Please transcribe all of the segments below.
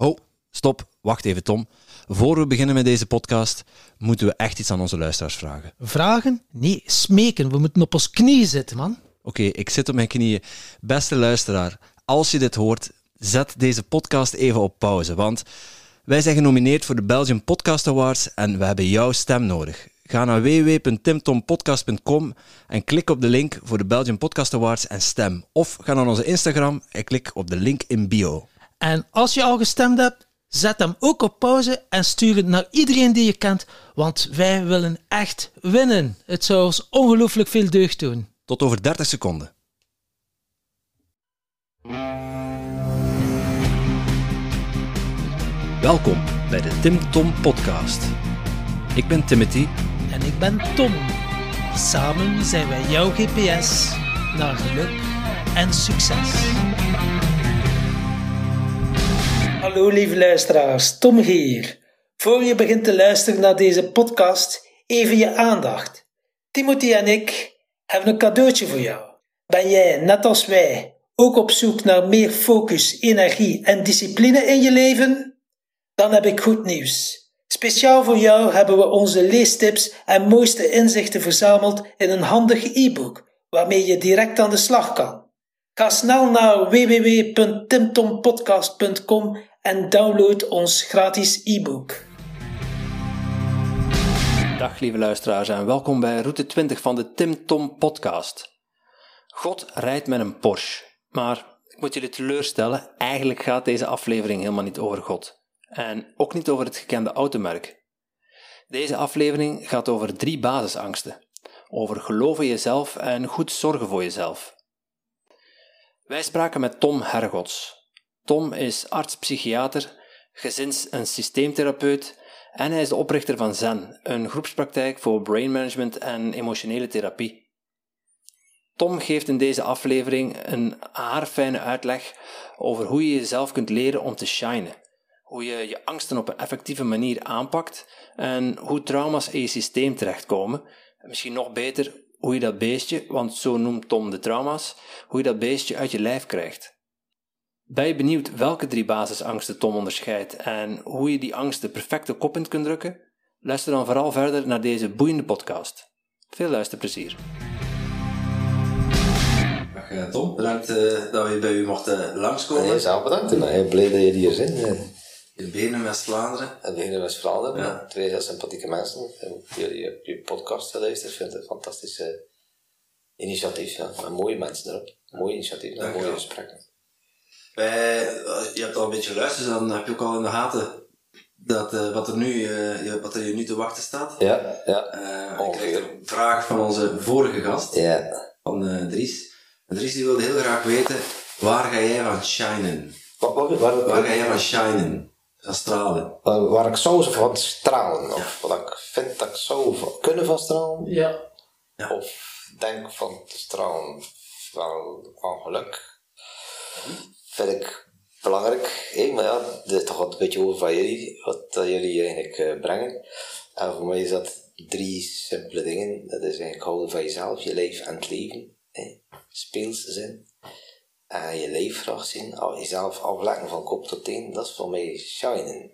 Oh, stop. Wacht even, Tom. Voor we beginnen met deze podcast, moeten we echt iets aan onze luisteraars vragen. Vragen? Nee, smeken. We moeten op ons knieën zitten, man. Oké, ik zit op mijn knieën. Beste luisteraar, als je dit hoort, zet deze podcast even op pauze, want wij zijn genomineerd voor de Belgian Podcast Awards en we hebben jouw stem nodig. Ga naar www.timtompodcast.com en klik op de link voor de Belgian Podcast Awards en stem. Of ga naar onze Instagram en klik op de link in bio. En als je al gestemd hebt, zet hem ook op pauze en stuur het naar iedereen die je kent, want wij willen echt winnen. Het zou ons ongelooflijk veel deugd doen. Tot over 30 seconden. Welkom bij de Tim Tom Podcast. Ik ben Timothy En ik ben Tom. Samen zijn wij jouw GPS naar geluk en succes. Hallo lieve luisteraars, Tom hier. Voor je begint te luisteren naar deze podcast, even je aandacht. Timothy en ik hebben een cadeautje voor jou. Ben jij, net als wij, ook op zoek naar meer focus, energie en discipline in je leven? Dan heb ik goed nieuws. Speciaal voor jou hebben we onze leestips en mooiste inzichten verzameld in een handig e-book, waarmee je direct aan de slag kan. Ga snel naar www.timtompodcast.com en download ons gratis e-book. Dag lieve luisteraars en welkom bij route 20 van de Tim Tom podcast. God rijdt met een Porsche, maar ik moet jullie teleurstellen, eigenlijk gaat deze aflevering helemaal niet over God. En ook niet over het gekende automerk. Deze aflevering gaat over drie basisangsten. Over geloven jezelf en goed zorgen voor jezelf. Wij spraken met Tom Hergots. Tom is arts-psychiater, gezins- en systeemtherapeut en hij is de oprichter van Zen, een groepspraktijk voor brain management en emotionele therapie. Tom geeft in deze aflevering een haarfijne uitleg over hoe je jezelf kunt leren om te shinen, hoe je je angsten op een effectieve manier aanpakt en hoe trauma's in je systeem terechtkomen. En misschien nog beter, hoe je dat beestje, want zo noemt Tom de trauma's, hoe je dat beestje uit je lijf krijgt. Ben je benieuwd welke drie basisangsten Tom onderscheidt en hoe je die angsten perfect de kop in kunt drukken? Luister dan vooral verder naar deze boeiende podcast. Veel luisterplezier. Dag eh, Tom, bedankt eh, dat we bij u mochten langskomen. Nee, zelf bedankt. Ik ben heel blij dat je hier bent. In Benen, West-Vlaanderen. En we in West-Vlaanderen. Ja. Twee heel sympathieke mensen. En Jullie je, je podcast geluisterd. Ik vind het een fantastische initiatief. Ja. Met mooie mensen erop. Mooi initiatief en mooie gesprekken. Wij, eh, je hebt al een beetje geluisterd, dus dan heb je ook al in de gaten dat, eh, wat, er nu, eh, je- wat er je nu te wachten staat. Ja, ja. Eh, ik Ongeveer. kreeg een vraag van onze vorige gast, Ja. van eh, Dries. En Dries die wilde heel graag weten, waar ga jij van shinen? Waar, waar, waar, Waar ga jij van shinen? Van stralen? waar, waar ik zou van stralen. Of wat ik vind dat ik zou van, kunnen van stralen. Ja. Of denk van te stralen van, van geluk. Vind ik belangrijk. Hé, maar ja, dit toch wat een beetje over van jullie. Wat dat jullie eigenlijk eh, brengen. En voor mij is dat drie simpele dingen. Dat is eigenlijk houden van jezelf, je leven en het leven. Hé. Speels. En je leven graag zien. Jezelf aflekken van kop tot teen. Dat is voor mij shinen.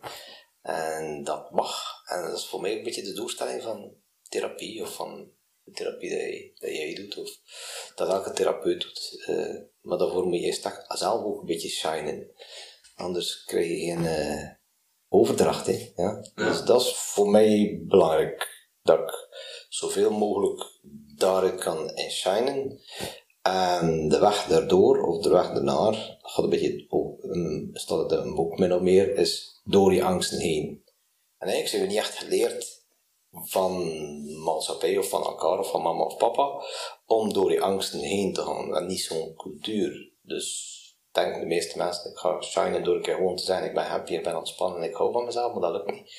En dat mag. En dat is voor mij een beetje de doelstelling van therapie of van de therapie dat jij doet of dat elke therapeut doet. Eh, maar daarvoor moet je zelf ook een beetje shinen. Anders krijg je geen eh, overdracht. Hè? Ja? Dus dat is voor mij belangrijk. Dat ik zoveel mogelijk daaruit kan in shinen. En de weg daardoor, of de weg daarnaar, gaat een beetje, oh, um, staat het in een boek min of meer, is door je angsten heen. En eigenlijk zijn we niet echt geleerd van maatschappij of van elkaar of van mama of papa om door die angsten heen te gaan. En niet zo'n cultuur. Dus denk de meeste mensen, ik ga shinen door een keer gewoon te zijn, ik ben happy, ik ben ontspannen en ik hou van mezelf, maar dat lukt niet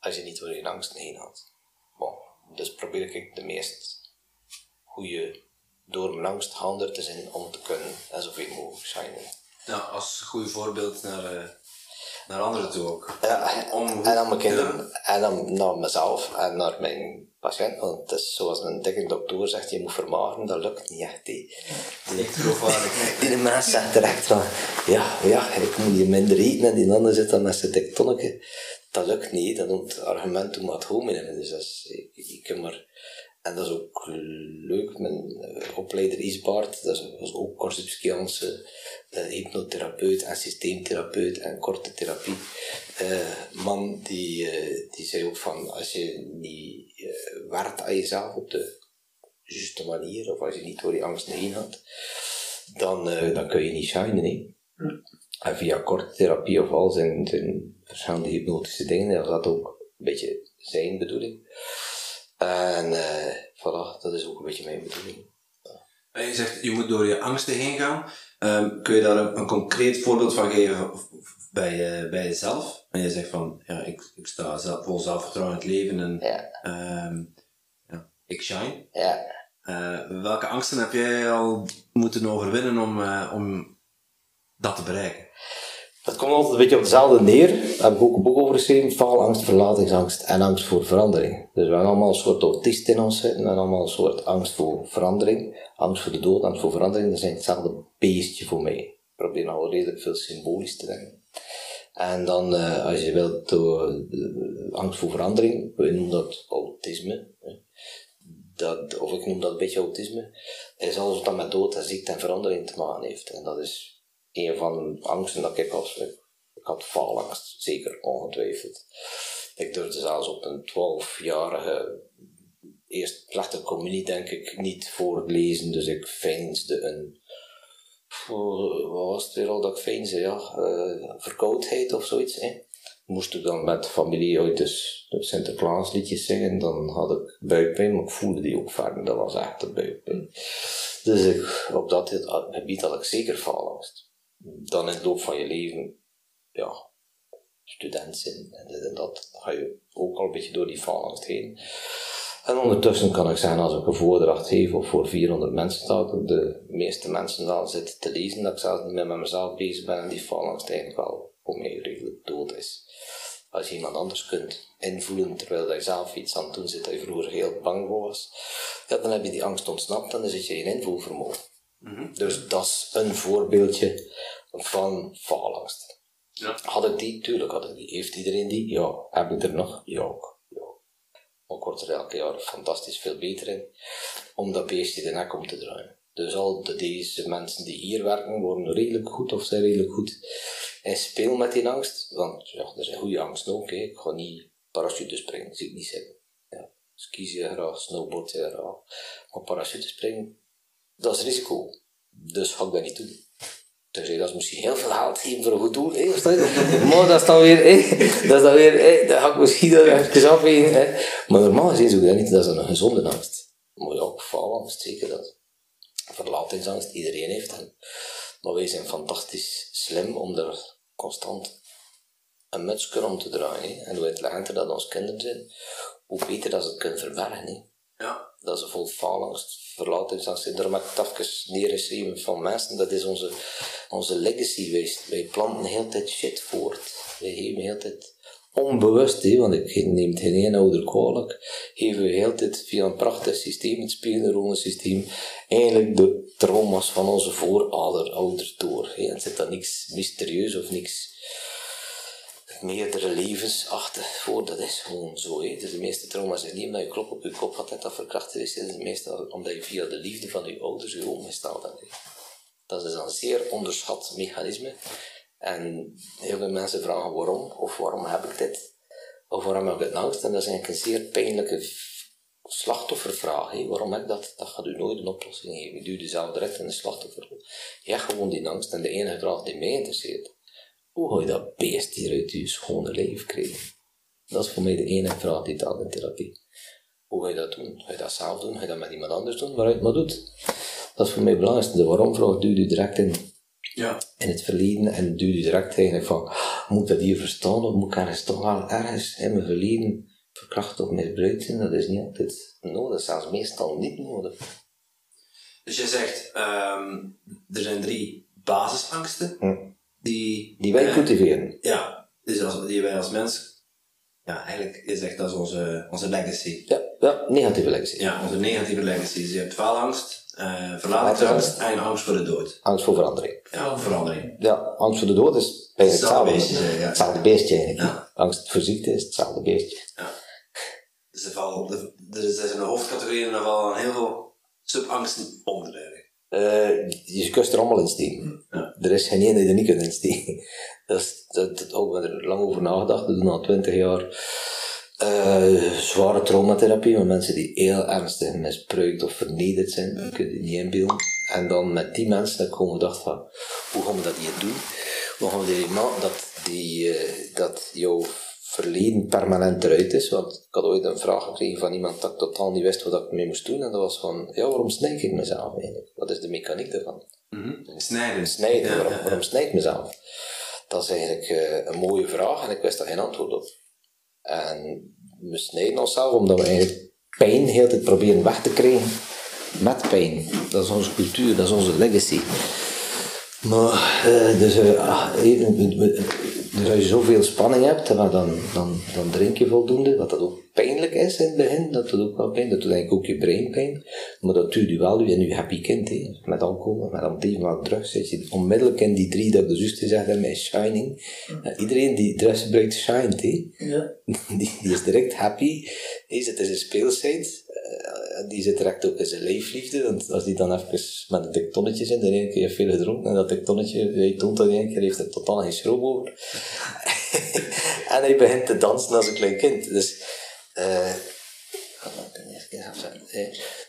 als je niet door je angsten heen. Bon, dus probeer ik de meest goede door mijn angst te zijn om te kunnen en zoveel mogelijk shinen. Ja, als goed voorbeeld naar... Naar anderen toe ook. Ja, Om- en aan mijn kinderen, en dan naar mezelf en naar mijn patiënt. Want het is zoals een dikke dokter zegt, je moet vermageren, dat lukt niet echt. Die, die, die mens zegt direct van, ja, ja, ik moet je minder eten en die ander zit dan met zijn dik tonnetje. Dat lukt niet, dat noemt het argument om het hominen. Dus dat is, ik, ik kan maar, en dat is ook leuk, mijn eh, opleider Isbaard, dat is ook Korsypskiaanse eh, hypnotherapeut en systeemtherapeut en korte therapie. Eh, man die, die zei ook van, als je niet eh, werkt aan jezelf op de juiste manier, of als je niet door die angst heen gaat, dan, dan kun je niet shinen. En via korte therapie of al zijn, verschillende hypnotische dingen, dat dat ook een beetje zijn bedoeling. En eh voilà, dat is ook een beetje mijn bedoeling. En je zegt, je moet door je angsten heen gaan. Ehm, kun je daar een, een concreet voorbeeld van geven bij, eh, bij jezelf? En je zegt van, ja, ik, ik sta zelf, vol zelfvertrouwen in het leven en Ja, ehm, ja, ik shine. ja. Eh, welke angsten heb jij al moeten overwinnen om, om dat te bereiken? Het komt altijd een beetje op hetzelfde neer. Daar heb ik ook een boek over geschreven. Faalangst, verlatingsangst en angst voor verandering. Dus we hebben allemaal een soort autist in ons zitten. En allemaal een soort angst voor verandering. Angst voor de dood, angst voor verandering. Dat zijn hetzelfde beestje voor mij. Ik probeer nou redelijk veel symbolisch te denken. En dan, eh, als je wilt, eh, angst voor verandering. We noemen dat autisme. hè. Dat, of ik noem dat een beetje autisme. Is alles wat met dood en ziekte en verandering te maken heeft. En dat is een van de angsten dat ik had. Ik, had faalangst, zeker, ongetwijfeld. Ik durfde zelfs op een 12-jarige eerst slechte communie, denk ik, niet voorlezen. Dus ik veinsde een. Wat was het weer al dat ik veinsde? Ja, eh, verkoudheid of zoiets. Hè? Moest ik dan met familie uit dus de Sinterklaasliedjes zingen, dan had ik buikpijn, maar ik voelde die ook verder. Dat was echt een buikpijn. Dus ik, op dat gebied had ik zeker faalangst. Dan in het loop van je leven, ja, student zijn en dit en dat, dan ga je ook al een beetje door die faalangst heen. En ondertussen kan ik zeggen, als ik een voordracht geef of voor 400 mensen sta, dat de meeste mensen dan zitten te lezen, dat ik zelfs niet meer met mezelf bezig ben en die faalangst eigenlijk wel voor mij redelijk dood is. Als je iemand anders kunt invoelen terwijl je zelf iets aan het doen zit dat je vroeger heel bang voor was, ja, dan heb je die angst ontsnapt en dan zit je in invoelvermogen. Dus dat is een voorbeeldje van faalangst. Ja. Had ik die? Tuurlijk had ik die. Heeft iedereen die? Ja. Heb ik er nog? Ja ook. Ja. Maar ik word er elke jaar fantastisch veel beter in om dat beestje de nek om te draaien. Dus al de, deze mensen die hier werken worden redelijk goed of zijn redelijk goed in speel met die angst. Want ja, er zijn goede angsten ook. Hè. Ik ga niet parachute springen, zie ik niet zitten. Ja. Skiën graag, snowboard je graag. Maar parachute springen, dat is risico. Dus ga ik dat niet doen. Dus dat is misschien heel veel geld geven voor een goed doel. Hè, maar dat is dan weer, hè, dat is dan weer, hè, dat ga ik misschien dan even afwegen. Hè. Maar normaal gezien zou ik dat niet, dat is een gezonde angst. Maar ja, faalangst, zeker dat. Verlatingsangst, iedereen heeft dat. Maar wij zijn fantastisch slim om er constant een mutsje om te draaien. Hè. En hoe intelligenter dat onze kinderen zijn, hoe beter dat ze het kunnen verbergen. Hè Ja. Dat is vol faalangst, verlatingsangst. Het even neergeschreven van mensen. Dat is onze, onze legacy geweest. Wij planten de hele tijd shit voort. Wij geven de hele tijd onbewust, hè, want ik neem het geen één ouder kwalijk, geven we de tijd via een prachtig systeem, het spiegelneuronensysteem, eigenlijk de trauma's van onze voorouders door. Hè. Er zit daar niks mysterieus of niks meerdere levens achter voor. Dat is gewoon zo. Hè. De meeste trauma's zijn niet omdat je klop op je kop had dat verkracht is. Het is meestal omdat je via de liefde van je ouders je omgesteld hebt. hè. Dat is een zeer onderschat mechanisme. En heel veel mensen vragen waarom, of waarom heb ik dit, of waarom heb ik het angst. En dat is eigenlijk een zeer pijnlijke slachtoffervraag. Waarom heb ik dat? Dat gaat u nooit een oplossing geven. Je duwt jezelf direct in de slachtofferrol. Je hebt gewoon die angst. En de enige vraag die mij interesseert, hoe ga je dat beest uit je schone leven krijgen? Dat is voor mij de enige vraag die telt in therapie. Hoe ga je dat doen? Ga je dat zelf doen? Ga je dat met iemand anders doen? Waaruit maar doet. Dat is voor mij het belangrijkste. De waarom-vraag duwt u direct in, Ja. in het verleden en duwt u direct eigenlijk van, moet dat hier verstaan of moet ik ergens toch wel ergens in mijn verleden verkracht of misbruikt zijn? Dat is niet altijd nodig. Zelfs meestal niet nodig. Dus je zegt, ehm, er zijn drie basisangsten Hm. Die... Die wij eh, cultiveren. Ja, als, die wij als mens, ja, eigenlijk is echt dat onze, onze legacy. Ja, ja, negatieve legacy. Ja, onze negatieve legacy. Dus je hebt faalangst, uh, verlatingsangst en angst voor de dood. Angst voor verandering. Ja, verandering. Ja, angst voor de dood is eigenlijk hetzelfde. beestje, ja. Hetzelfde beestje eigenlijk. Angst voor ziekte is hetzelfde beestje. Ja. Dus er, valt, er, er is een hoofdcategorie en er vallen heel veel subangsten onder uh, je kunt er allemaal in steken. Ja. Er is geen ene die er niet kunt insteken. Dat is, dat, dat, ook, er lang over nagedacht. We doen al twintig jaar uh, zware traumatherapie met mensen die heel ernstig misbruikt of vernederd zijn. Je kunt je niet inbeelden. En dan met die mensen heb ik gewoon gedacht van, hoe gaan we dat hier doen? Hoe gaan we die maken dat, die, uh, dat jouw verleden permanent eruit is. Want ik had ooit een vraag gekregen van iemand dat ik totaal niet wist wat ik mee moest doen. En dat was van, ja, waarom snijd ik mezelf eigenlijk? Wat is de mechaniek daarvan? Mm -hmm. Snijden. Snijden, waarom, ja, waarom snijd ik mezelf? Dat is eigenlijk uh, een mooie vraag en ik wist daar geen antwoord op. En we snijden onszelf omdat we eigenlijk pijn heel tijd proberen weg te krijgen met pijn. Dat is onze cultuur, dat is onze legacy. Maar, uh, dus, uh, dus als je zoveel spanning hebt, dan, dan, dan drink je voldoende, wat dat ook pijnlijk is in het begin, dat doet ook wel pijn, dat doet eigenlijk ook je brein pijn, maar dat doet je wel in je happy kind, he. met alcohol, met antidepressiva, drugs, zit je onmiddellijk in die drie dat de gezegd heb, met shining. Ja, iedereen die drugs gebruikt, shined, ja. die, die is direct happy, zit in zijn speelsheid, uh, die zit direct ook in zijn leefliefde, want als die dan even met een dik tonnetje zit, dan één keer veel gedronken, en dat dik tonnetje, hij toont dat één keer, heeft er totaal geen schroom over. en hij begint te dansen als een klein kind. Dus, uh,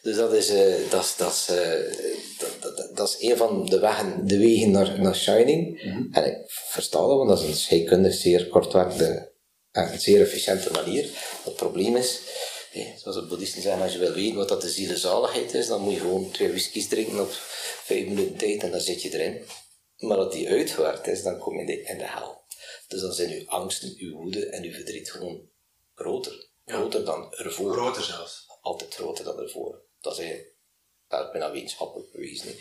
dus dat is, uh, dat, is, dat, is, uh, dat, dat, dat, is een van de wegen, de wegen naar, naar Shining. Mm -hmm. En ik versta dat, want dat is een scheikundig zeer kortwerkende en een zeer efficiënte manier. Het probleem is, hey, zoals de boeddhisten zeggen, als je wil weten wat dat de zielenzaligheid is, dan moet je gewoon twee whiskies drinken op vijf minuten tijd en dan zit je erin. Maar als die uitgewerkt is, dan kom je in de hel. Dus dan zijn uw angsten, uw woede en uw verdriet gewoon groter. Groter dan ervoor. Groter zelfs. Altijd groter dan ervoor. Dat is is bijna wetenschappelijk bewezen.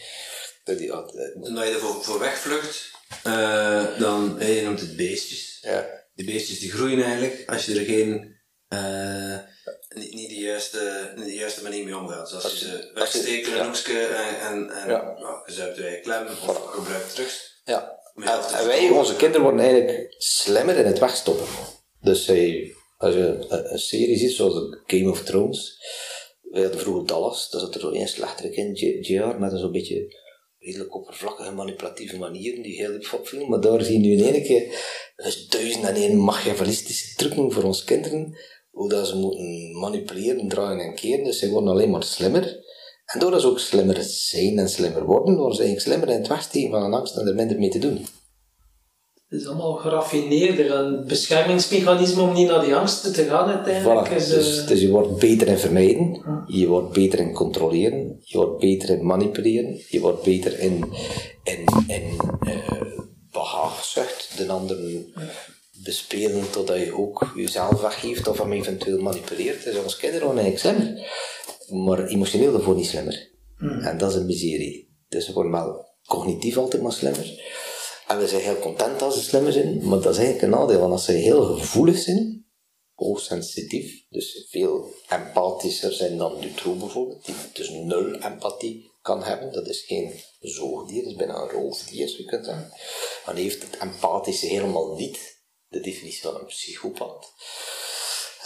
Dat die, dat, en als je ervoor voor wegvlucht, uh, dan, hey, je noemt het beestjes. Ja. Die beestjes die groeien eigenlijk als je er geen, uh, niet, niet, de juiste, niet de juiste manier mee omgaat. Dus als je ze wegsteekt in een hoekje en, en, en ja. nou, je klem of gebruikt drugs. Ja. En wij, onze kinderen worden eigenlijk slimmer in het wegstoppen. Dus als je een, serie ziet, zoals Game of Thrones, wij hadden vroeger Dallas, daar zat er zo één slechterik in, JR, met een zo'n beetje redelijk oppervlakkige manipulatieve manieren die heel diep opvielen. Maar daar zie je nu in één keer dus duizend en één machiavellistische trucken voor onze kinderen, hoe dat ze moeten manipuleren, draaien en keren. Dus ze worden alleen maar slimmer. En doordat ze ook slimmer zijn en slimmer worden, worden ze eigenlijk slimmer in het wegsteken van een angst en er minder mee te doen. Het is allemaal geraffineerder, een beschermingsmechanisme om niet naar die angsten te gaan uiteindelijk. Voilà. Is, dus, dus, je wordt beter in vermijden, je wordt beter in controleren, je wordt beter in manipuleren, je wordt beter in, in, in uh, behaagzucht, de anderen bespelen totdat je ook jezelf weggeeft of hem eventueel manipuleert. Dus ons kinderen worden eigenlijk slimmer, maar emotioneel daarvoor niet slimmer. Mm. En dat is een miserie. Dus ze worden wel cognitief altijd maar slimmer. En we zijn heel content als ze slimmer zijn, maar dat is eigenlijk een nadeel, want als ze heel gevoelig zijn, hoogsensitief, dus veel empathischer zijn dan Dutroux bijvoorbeeld, die dus nul empathie kan hebben, dat is geen zoogdier, dat is bijna een roofdier, zou je kunnen zeggen. Dan heeft het empathische helemaal niet de definitie van een psychopaat.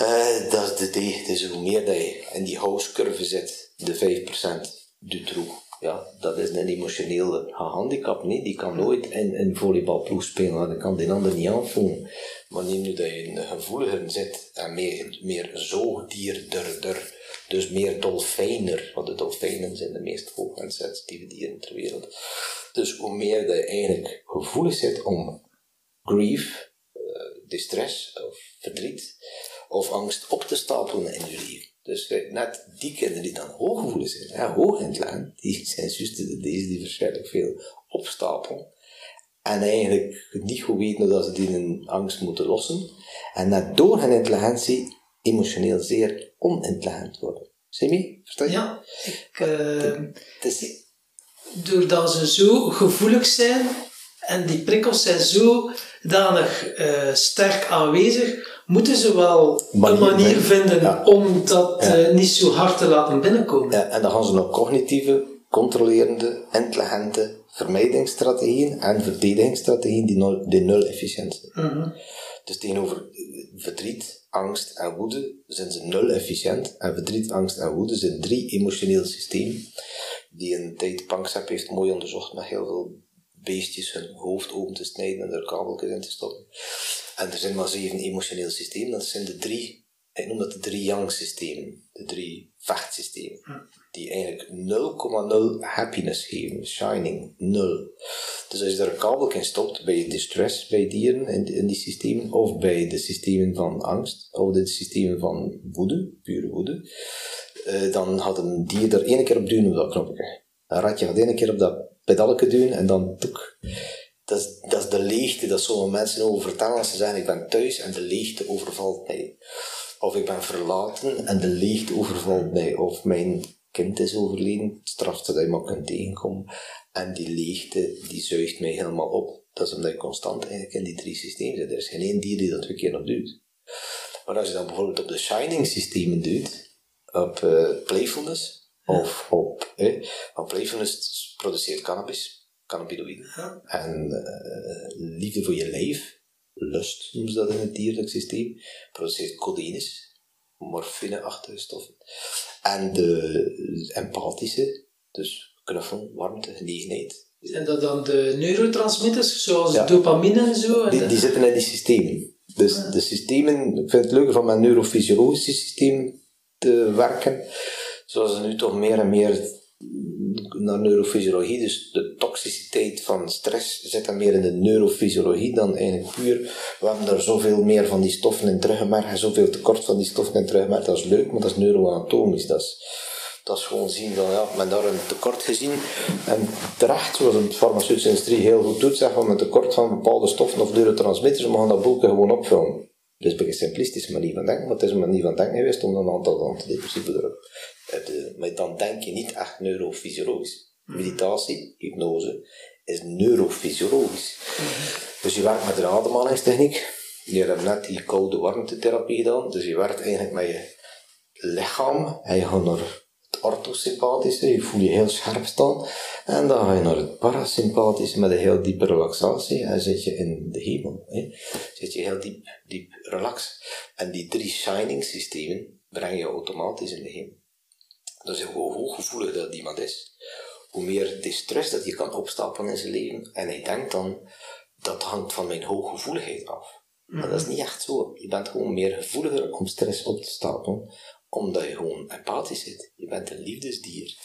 Uh, dat is de D, dus hoe meer dat je in die house zit, de 5% Dutroux, ja, dat is een emotionele handicap. Nee? Die kan nooit in een volleybalploeg spelen, dan kan die ander niet aanvoelen. Maar neem nu dat je een gevoeliger zit en meer, meer zoogdierder, dus meer dolfijner, want de dolfijnen zijn de meest hoog en sensitieve dieren ter wereld. Dus hoe meer dat je eigenlijk gevoelig zit om grief, distress of verdriet of angst op te stapelen in je leven dus net die kinderen die dan hooggevoelig zijn, ja, hoog in het die zijn juist deze die waarschijnlijk veel opstapelen. En eigenlijk niet goed weten dat ze die hun angst moeten lossen. En net door hun intelligentie emotioneel zeer onintelligent worden. Zie? Versta je? Ja. Ik, uh, is... Doordat ze zo gevoelig zijn, en die prikkels zijn zodanig uh, sterk aanwezig, moeten ze wel een manier vinden om dat ja. uh, niet zo hard te laten binnenkomen. Ja, en dan gaan ze nog cognitieve, controlerende, intelligente vermijdingsstrategieën en verdedigingsstrategieën die nul, die nul efficiënt zijn. Mhm. Dus tegenover verdriet, angst en woede zijn ze nul efficiënt. En verdriet, angst en woede zijn drie emotionele systemen die een tijd Panksepp heeft mooi onderzocht met heel veel beestjes hun hoofd open te snijden en er kabeltjes in te stoppen. En er zijn maar zeven emotionele systemen. Dat zijn de drie, ik noem dat de drie yang-systemen. De drie vechtsystemen. Die eigenlijk 0,0 happiness geven. Shining, nul. Dus als je daar een kabel in stopt, bij distress bij dieren in, in die systemen, of bij de systemen van angst, of de systemen van woede, pure woede, uh, dan had een dier er één keer op duwen op dat knopje. Een ratje gaat één keer op dat pedalje duwen en dan toek. Dat is, dat de leegte dat sommige mensen over vertellen als ze zeggen ik ben thuis en de leegte overvalt mij. Of ik ben verlaten en de leegte overvalt mij. Of mijn kind is overleden, het strafste dat je maar kunt tegenkomen. En die leegte, die zuigt mij helemaal op. Dat is omdat je constant eigenlijk in die drie systemen zit. Er is geen één dier die dat twee keer op doet. Maar als je dan bijvoorbeeld op de Shining systemen doet, op uh, playfulness, of op, eh, want playfulness produceert cannabis, cannabinoïden, en uh, liefde voor je lijf, lust noemen ze dat in het dierlijk systeem, produceert codeïnes, morfine-achtige stoffen. En de empathische, dus knuffelen, warmte, genegenheid. Zijn dat dan de neurotransmitters, zoals ja. dopamine en zo? Die, die zitten in die systemen. Dus de systemen, ik vind het leuker van mijn neurofysiologische systeem te werken, zoals ze nu toch meer en meer naar neurofysiologie, dus de toxiciteit van stress zit dan meer in de neurofysiologie dan eigenlijk puur. We hebben er zoveel meer van die stoffen in teruggemerkt, zoveel tekort van die stoffen in teruggemerkt, dat is leuk, maar dat is neuroanatomisch. Dat is, dat is gewoon zien van, ja, men daar een tekort gezien. En terecht, zoals een farmaceutische industrie heel goed doet, zeggen we een tekort van bepaalde stoffen of neurotransmitters, we gaan dat boeken gewoon opvullen. Dus een simplistische manier van denken, maar het is een manier van denken geweest om een aantal antidepressiva erop de, maar dan denk je niet echt neurofysiologisch. Meditatie, hypnose, is neurofysiologisch. Dus je werkt met een ademhalingstechniek. Je hebt net die koude warmtetherapie gedaan. Dus je werkt eigenlijk met je lichaam. En je gaat naar het orthosympathische, je voelt je heel scherp staan. En dan ga je naar het parasympathische met een heel diepe relaxatie. En zit je in de hemel. Hè. Zit je heel diep, diep relax. En die drie shining systemen brengen je automatisch in de hemel. Dus hoe hooggevoelig dat iemand is, hoe meer distress dat je kan opstapelen in zijn leven. En hij denkt dan, dat hangt van mijn hooggevoeligheid af. Maar dat is niet echt zo. Je bent gewoon meer gevoeliger om stress op te stapelen, omdat je gewoon empathisch zit. Je bent een liefdesdier.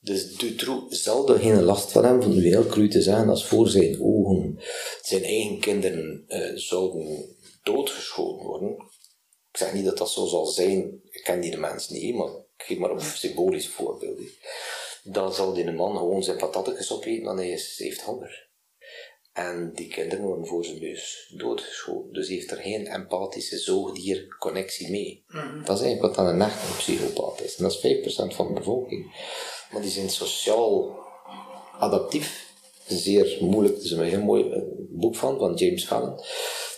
Dus Dutroux zal er geen last van hebben, van nu heel cru te zijn, als voor zijn ogen zijn eigen kinderen uh, zouden doodgeschoten worden. Ik zeg niet dat dat zo zal zijn, ik ken die de mens niet, maar geef maar een symbolisch voorbeeld. Dan zal die man gewoon zijn patatjes opeten, dan hij is, heeft honger. En die kinderen worden voor zijn neus doodgeschoten. Dus hij heeft er geen empathische zoogdierconnectie mee. Mhm. Dat is eigenlijk wat dan een echte psychopaat is. En dat is 5% van de bevolking. Maar die zijn sociaal adaptief. Zeer moeilijk. Er is een heel mooi eh, boek van, van James Fallon.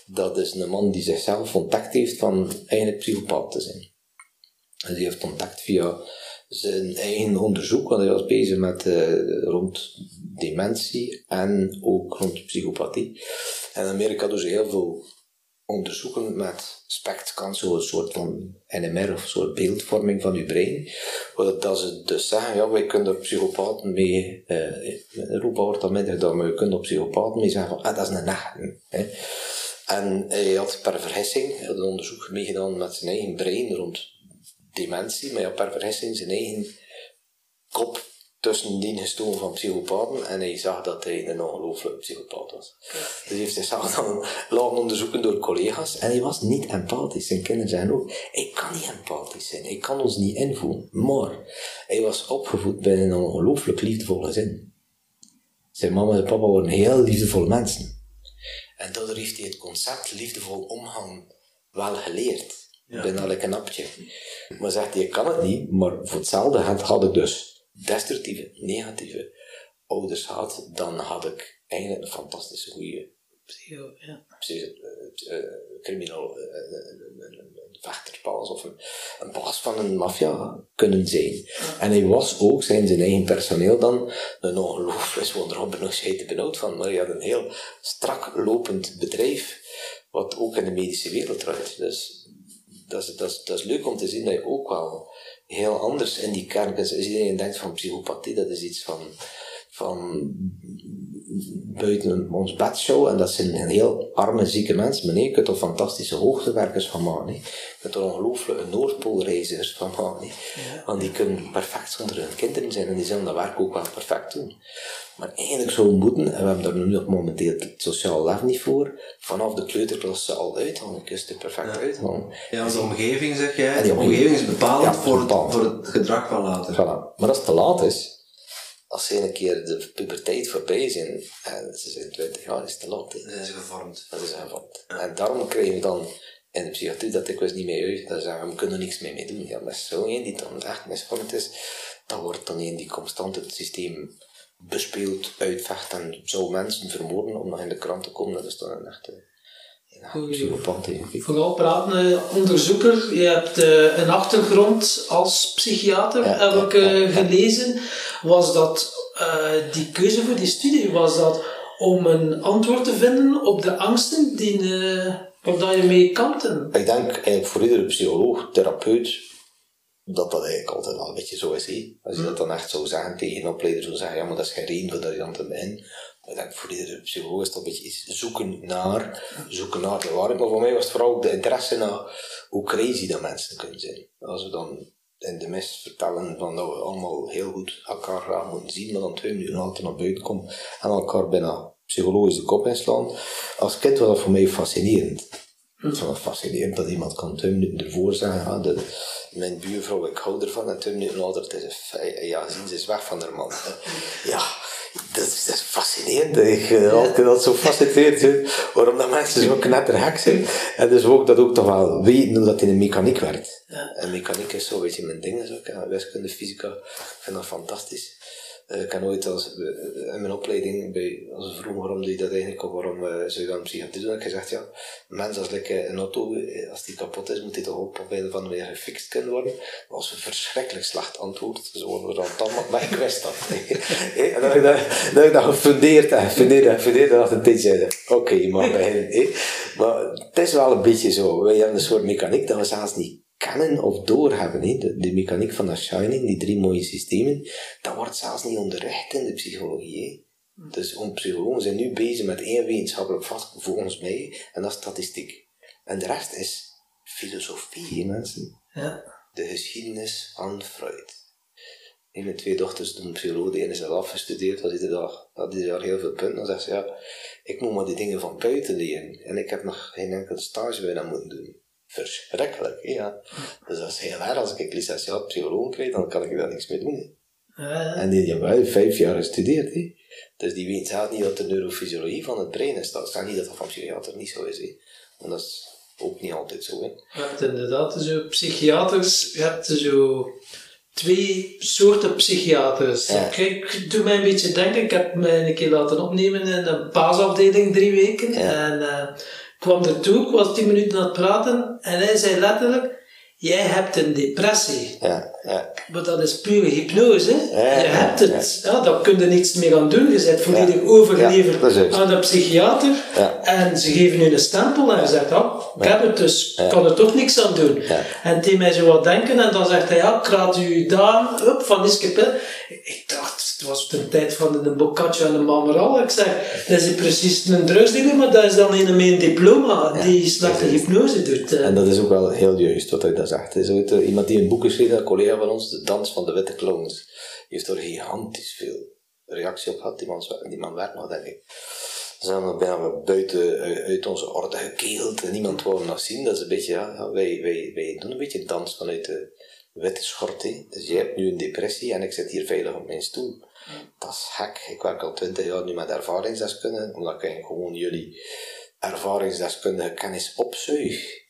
Dat is een man die zichzelf ontdekt heeft van eigenlijk psychopaat te zijn. En die heeft contact via zijn eigen onderzoek, want hij was bezig met uh, rond dementie en ook rond psychopathie. En Amerika ze heel veel onderzoeken met SPECT-scan, zo'n soort van NMR of een soort beeldvorming van je brein. Dat ze dus zeggen, ja, wij kunnen er psychopaten mee, uh, Europa wordt dat minder gedaan, maar we kunnen er psychopaten mee zeggen van, ah, dat is een nachten. En hij had per vergissing een onderzoek meegedaan met zijn eigen brein rond dementie, maar ja, per vergissing zijn eigen kop tussen die gestolen van psychopaten en hij zag dat hij een ongelooflijke psychopaat was. Dus hij heeft zichzelf dan laten onderzoeken door collega's en hij was niet empathisch. Zijn kinderen zeggen ook, ik kan niet empathisch zijn, ik kan ons niet invoelen. Maar hij was opgevoed bij een ongelooflijk liefdevolle gezin. Zijn mama en papa waren heel liefdevolle mensen. En daardoor heeft hij het concept liefdevol omgang wel geleerd. Ja. Bijna een knapje. Maar zegt hij, kan het niet, maar voor hetzelfde had, had ik dus destructieve, negatieve ouders had, dan had ik eigenlijk een fantastische goede Psycho, ja. een of een, een baas van een maffia kunnen zijn. En hij was ook, zijn zijn eigen personeel dan, een ongelooflijk, Robin nog scheiden benauwd van, maar hij had een heel strak lopend bedrijf, wat ook in de medische wereld draait. Dus dat is, dat, dat is leuk om te zien dat je ook wel heel anders in die kern. Als iedereen denkt van psychopathie, dat is iets van, van buiten ons bedshow. En dat zijn heel arme, zieke mensen. Maar nee, je kunt er fantastische hoogtewerkers van maken. Je kunt er ongelooflijke Noordpoolreizigers van maken. Want die kunnen perfect zonder hun kinderen zijn. En die zullen dat werk ook wel perfect doen. Maar eigenlijk zou moeten, en we hebben daar nu nog momenteel het sociaal leven niet voor, vanaf de kleuterklas al uithalen. Je kunt er perfect uithalen. Ja, de omgeving zeg jij. Die omgeving is bepalend voor, het, voor het gedrag van later. Voilà. Maar als het te laat is, als ze een keer de puberteit voorbij zijn, en ze zijn 20 jaar, is het te laat. Dan zijn ze gevormd. Dat is gevormd. En daarom krijgen we dan in de psychiatrie dat ik niet mee uit. Dat zeggen we kunnen er niks mee, mee doen. Ja, maar zo een die dan echt misvormd is, dat wordt dan een die constant het systeem bespeelt, uitvecht en zou mensen vermoorden om nog in de krant te komen. Dat is dan een echte. Vooral praten, onderzoeker. Je hebt uh, een achtergrond als psychiater, Ja, heb ik ja, gelezen. Was dat uh, die keuze voor die studie? Was dat om een antwoord te vinden op de angsten die, uh, waar je mee kanten? Ik denk eigenlijk voor iedere psycholoog, therapeut, dat dat eigenlijk altijd wel een beetje zo is. He. Als je dat dan echt zou zeggen tegen een opleider, zou zeggen, ja, maar dat is geen reden voor dat je dan te beginnen. Voor iedere psycholoog is dat een beetje iets zoeken naar, zoeken naar de waarheid. Maar voor mij was het vooral de interesse naar hoe crazy dat mensen kunnen zijn. Als we dan in de mis vertellen van dat we allemaal heel goed elkaar graag moeten zien, maar dan twee minuten later naar buiten komen en elkaar bijna psychologisch de kop inslaan. Als kind was dat voor mij fascinerend. Het fascinerend dat iemand kan twee minuten ervoor zeggen, ja, mijn buurvrouw, ik hou ervan, en twee minuten later, het is ja, zien ze is weg van haar man. Ja, dat is, dat is fascinerend. Ik uh, altijd dat zo fascinerend vind, waarom dat mensen zo knettergek zijn. En dus ook dat ook toch wel weten dat in de mechaniek werkt. En mechaniek is zo, weet je, mijn ding is ook, ja, wiskunde, fysica, ik vind dat fantastisch. Uh, ik heb nooit als, uh, in mijn opleiding, bij, als we vroegen waarom je dat eigenlijk, of waarom uh, zou je dan psychiatrie doen, heb gezegd, ja, mensen als like, een auto, als die kapot is, moet die toch op een van weer gefixt kunnen worden. Dat was een verschrikkelijk slecht antwoord, dus worden we dan allemaal, maar ik wist dat. en dan heb ik dat, dan ik gefundeerd en gefundeerd en gefundeerd en een tijdje, oké, okay, mag beginnen. Maar het is wel een beetje zo, wij hebben een soort mechaniek dat we zelfs niet kennen of doorhebben. He. De, de mechaniek van dat Shining, die drie mooie systemen, dat wordt zelfs niet onderricht in de psychologie. He. Dus onze psychologen zijn nu bezig met één wetenschappelijk vak, volgens mij, en dat is statistiek. En de rest is filosofie, mensen. Ja. De geschiedenis van Freud. En mijn twee dochters doen psychologie, de ene is al afgestudeerd, had iedere dag, had ieder jaar heel veel punten. Dan zegt ze, ja, ik moet maar die dingen van buiten leren. En ik heb nog geen enkel stage bij dat moeten doen verschrikkelijk. Ja. Dus dat is heel raar. Als ik licentiaat psycholoog krijg, dan kan ik daar niks mee doen. Uh, en die hebben wel vijf jaar gestudeerd. He. Dus die weet zelf niet wat de neurofysiologie van het brein is. Dat staat niet dat dat van psychiater niet zo is. He. Want dat is ook niet altijd zo. He. Je hebt inderdaad zo psychiaters, je hebt zo twee soorten psychiaters. Ja. Kijk, doe mij een beetje denken. Ik heb mij een keer laten opnemen in een paasafdeling drie weken. Ja. En uh, kwam er toe, ik was tien minuten aan het praten en hij zei letterlijk, jij hebt een depressie. Ja, ja. Maar dat is pure hypnose. Ja, je hebt het. Ja. daar kun je niets meer aan doen. Je bent volledig overgeleverd aan de psychiater. En ze geven je een stempel en je zegt, oh, ik heb het dus, ik kan er toch niks aan doen. En die mij zo wat denken en dan zegt hij, ja, ik raad u daar op van Iske Pil. Ik dacht, het was de tijd van de Boccaccio en de Mameral. Ik zeg, dat is precies een drugsdealer, maar dat is dan een met een diploma die slechte hypnose doet. eh. En dat is ook wel heel juist wat hij daar zegt. Er is ooit uh, iemand die een boek geschreven, een collega van ons, De Dans van de Witte Clowns. Die heeft er gigantisch veel reactie op gehad. Die man, die man werkt nog, denk ik. Ze zijn bijna buiten uit onze orde gekegeld en niemand wou nog zien. Dat is een beetje, ja, ja wij, wij, wij doen een beetje dans vanuit de witte schort. Dus jij hebt nu een depressie en ik zit hier veilig op mijn stoel. Dat is gek. Ik werk al twintig jaar nu met ervaringsdeskundigen, omdat ik gewoon jullie ervaringsdeskundige kennis opzuig.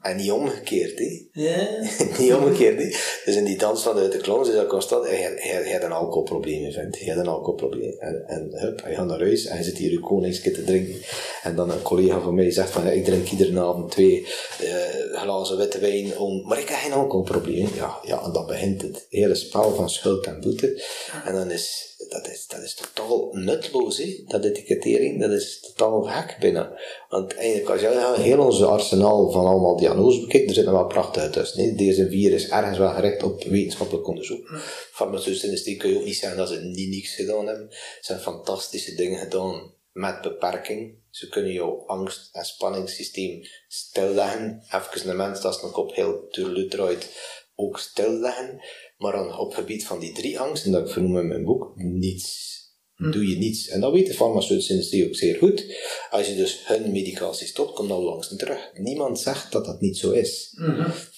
En niet omgekeerd, hè. Ja. niet omgekeerd, hè. Dus in die dans vanuit de klons is dat constant, hij, hij, hij heeft een alcoholprobleem, vindt. Hij heeft een alcoholprobleem. En, en hup, hij gaat naar huis en hij zit hier uw koningske te drinken. En dan een collega van mij zegt van, ik drink iedere avond twee eh, glazen witte wijn om, maar ik heb geen alcoholprobleem. Ja, ja, en dan begint het hele spel van schuld en boete. En dan is, dat is, dat is totaal nutloos, hè. Dat etikettering, dat is totaal gek bijna. Want eigenlijk, als je heel onze arsenaal van allemaal diagnoses bekijkt, er zitten wel prachtig tussen. Hè. Deze virus is ergens wel gericht op wetenschappelijk onderzoek. Farmaceutische industrie kun je ook niet zeggen dat ze niet niks gedaan hebben. Ze hebben fantastische dingen gedaan met beperking. Ze kunnen jouw angst- en spanningssysteem stilleggen. Even een mens dat nog op heel turlu draait, ook stilleggen. Maar dan op het gebied van die drie angsten, dat ik vernoem in mijn boek, niets. Doe je niets. En dat weet de farmaceutische industrie ook zeer goed. Als je dus hun medicatie stopt, komt dat langs en terug. Niemand zegt dat dat niet zo is.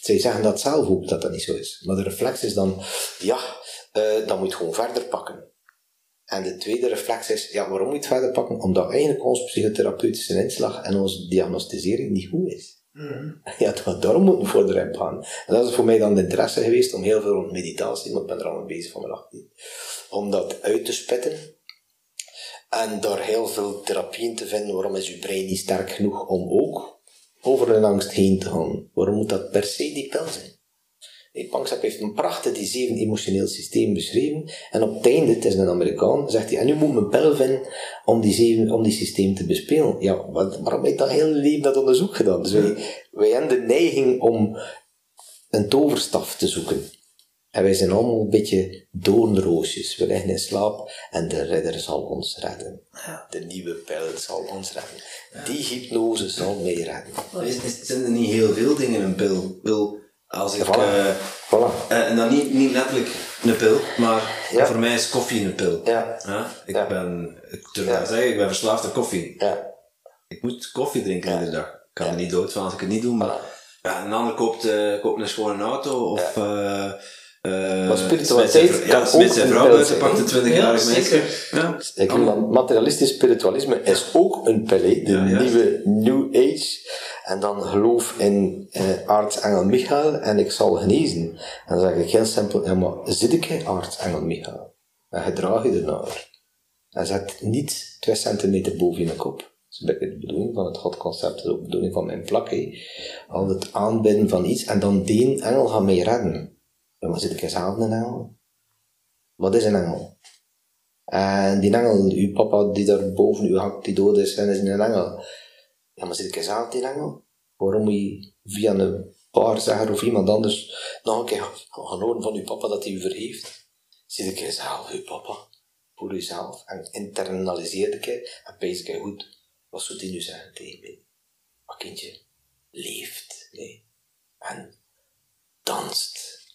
Zij zeggen dat zelf ook, dat dat niet zo is. Maar de reflex is dan, ja, eh, dan moet je gewoon verder pakken. En de tweede reflex is, ja, waarom moet je het verder pakken? Omdat eigenlijk onze psychotherapeutische inslag en onze diagnostisering niet goed is. Ja, dat- daarom moeten we voor de rem gaan. Dat is voor mij dan de interesse geweest om heel veel rond meditatie, want ik ben er al mee bezig van mijn 18, om dat uit te spitten. En daar heel veel therapieën te vinden. Waarom is uw brein niet sterk genoeg om ook over een angst heen te gaan? Waarom moet dat per se die pil zijn? Panksepp heeft een prachtig die zeven emotioneel systeem beschreven. En op het einde, het is een Amerikaan, zegt hij, en nu moet mijn pil vinden om die, zeven, om die systeem te bespelen. Ja, wat, waarom heb je dat hele leven dat onderzoek gedaan? Dus wij, wij hebben de neiging om een toverstaf te zoeken. En wij zijn allemaal een beetje doornroosjes. We liggen in slaap en de redder zal ons redden. De nieuwe pil zal ons redden. Die hypnose zal mij redden. Is, is, zijn er niet heel veel dingen in een pil? pil als ik, Voilà. eh, Voilà. eh, en dan niet, niet letterlijk een pil, maar Ja. voor mij is koffie een pil. Ja. Ik Ja. ben, ik durf Ja. dat te zeggen, ik ben verslaafd aan koffie. Ja. Ik moet koffie drinken iedere dag. Ik kan Ja. er niet dood van als ik het niet doe, maar ja, een ander koopt, eh, koopt een schone auto of... eh eh, Maar spiritualiteit zijn- kan ook zijn een vrouw pil buiten, zijn, pakt een hè? 20-jarig Ja, meisje. zeker. Ja. Ik vind dat materialistisch spiritualisme is ook een pil, de nieuwe New Age. En dan geloof in eh, aartsengel Michael en ik zal genezen. En dan zeg ik heel simpel, ja maar zit ik aartsengel Michael? En gedraag je ernaar. En zet niet twee centimeter boven je kop. Dat is de bedoeling van het godconcept, dat is ook de bedoeling van mijn plak. hè. Al het aanbidden van iets en dan die engel gaat mij redden. Ja, maar zit ik zelf een engel? Wat is een engel? En die engel, uw papa die daar boven u hangt, die dood is, en is een engel. Ja, maar zit ik zelf die engel? Waarom moet je via een waarzegger of iemand anders nog een keer gaan horen van uw papa dat hij u vergeeft? Zit ik zelf uw papa? Voor uzelf. En internaliseer ik het en pees ik goed. Wat zou hij nu zeggen tegen mij? Maar kindje, leeft. Nee. En danst.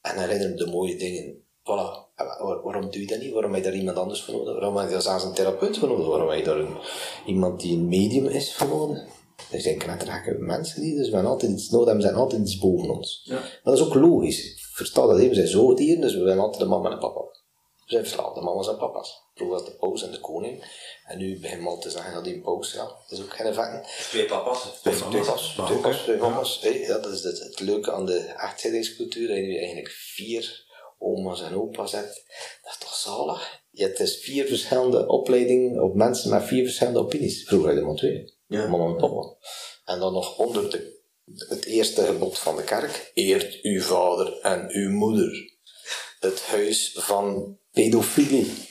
En herinner de mooie dingen. Voilà. Waar- waarom doe je dat niet? Waarom heb je daar iemand anders voor nodig? Waarom heb je daar zelfs een therapeut voor nodig? Waarom heb je daar een, iemand die een medium is voor nodig? Er zijn knettergekke mensen die dus we hebben altijd iets nodig hebben, zijn altijd iets boven ons. Maar dat is ook logisch. Versta dat even, we zijn zoogdieren, dus we zijn altijd de mama en papa. We zijn verslaafde mama's en papa's. Vroeger was de paus en de koning. En nu beginnen we al te zeggen dat die een paus, ja, dat is ook geen effect. Twee papa's. Twee papa's, Maar twee papa's, twee mama's. Ja, dat is het, het leuke aan de echtscheidingscultuur, dat je nu eigenlijk vier oma's en opa's hebt. Dat is toch zalig? Je hebt dus vier verschillende opleidingen op mensen met vier verschillende opinies. Vroeger had je maar twee. Ja. Mama en papa. En dan nog onder de, het eerste gebod van de kerk. Eert uw vader en uw moeder. Het huis van pedofilie.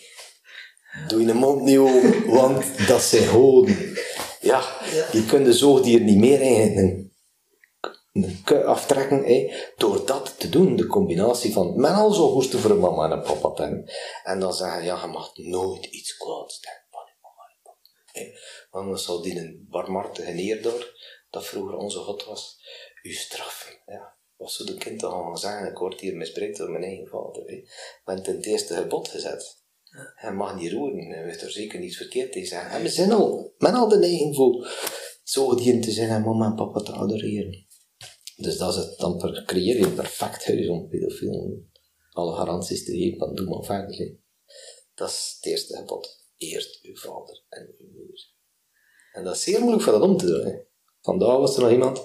Doe je mond niet open, want dat zijn hoden. Ja, je kunt de zoogdier niet meer kui aftrekken door dat te doen. De combinatie van men al zo hoesten voor een mama en een papa hebben. En dan zeggen, ja, je mag nooit iets kwaads denken van je mama en papa. Want dan zal die een barmhartige neer door, dat vroeger onze God was, u straffen. Ja. Wat zou de kind dan gaan zeggen? Ik word hier misbruikt door mijn eigen vader. Men heeft het eerste gebod gezet. Hij mag niet roeren, hij heeft er zeker niets verkeerd tegen zeggen. En we zijn al, men al de neiging voor zoogdieren te zijn en mama en papa te adoreren. Dus dat is het, dan creëer je perfect huis om pedofielen alle garanties te geven van doe maar hè. Dat is het eerste gebod. Eerst uw vader en uw moeder. En dat is zeer moeilijk voor dat om te doen. Hè. Vandaag was er nog iemand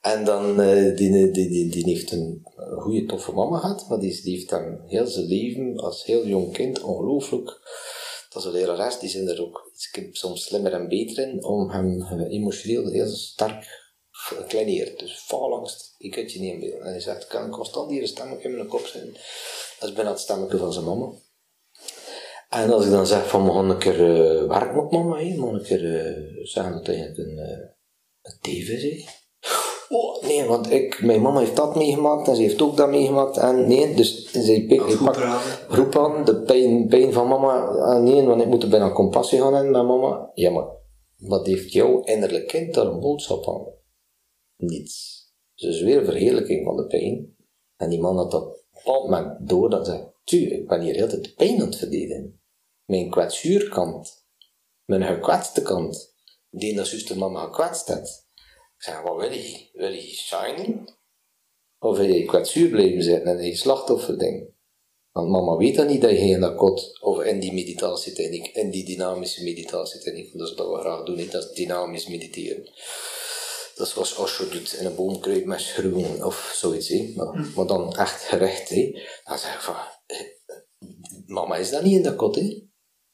En dan, uh, die, die, die, die heeft een goede, toffe mama gehad, maar die, die heeft hem heel zijn leven, als heel jong kind, ongelooflijk. Dat is een lerares, die zijn er ook soms slimmer en beter in, om hem emotioneel heel sterk gekleineerd. Dus faalangst, die kun je niet inbeelden. En hij zegt, kan constant hier een stemmetje in mijn kop zijn. Dat is bijna het stemmetje van zijn mama. En als ik dan zeg van, we gaan een keer uh, werken op mama, he, een keer uh, zeggen dat eigenlijk een, uh, een tv Oh, nee, want ik, mijn mama heeft dat meegemaakt en ze heeft ook dat meegemaakt. En nee, dus ze pakt roep aan, de pijn, pijn van mama. En nee, want ik moet er bijna compassie gaan hebben met mama. Ja, maar wat heeft jouw innerlijk kind daar een boodschap aan? Niets. Dus weer een verheerlijking van de pijn. En die man had dat op een moment door dat zei, tu, ik ben hier heel de pijn aan het verdedigen. Mijn kwetsuurkant, mijn gekwetste kant, die dat zuster mama gekwetst heeft. Ik zeg, wat wil je? Wil je shinen? Of wil je kwetsuur blijven zitten en je slachtofferding? Want mama weet dan niet dat je in dat kot, of in die meditatietechniek, in die dynamische meditatietechniek, dat is wat we graag doen, dat is dynamisch mediteren. Dat is zoals als je doet in een boomkruid met schroeven of zoiets, hè. Maar, hm. maar dan echt gerecht. Dan zeg ik van, eh, mama is dat niet in dat kot. Hè.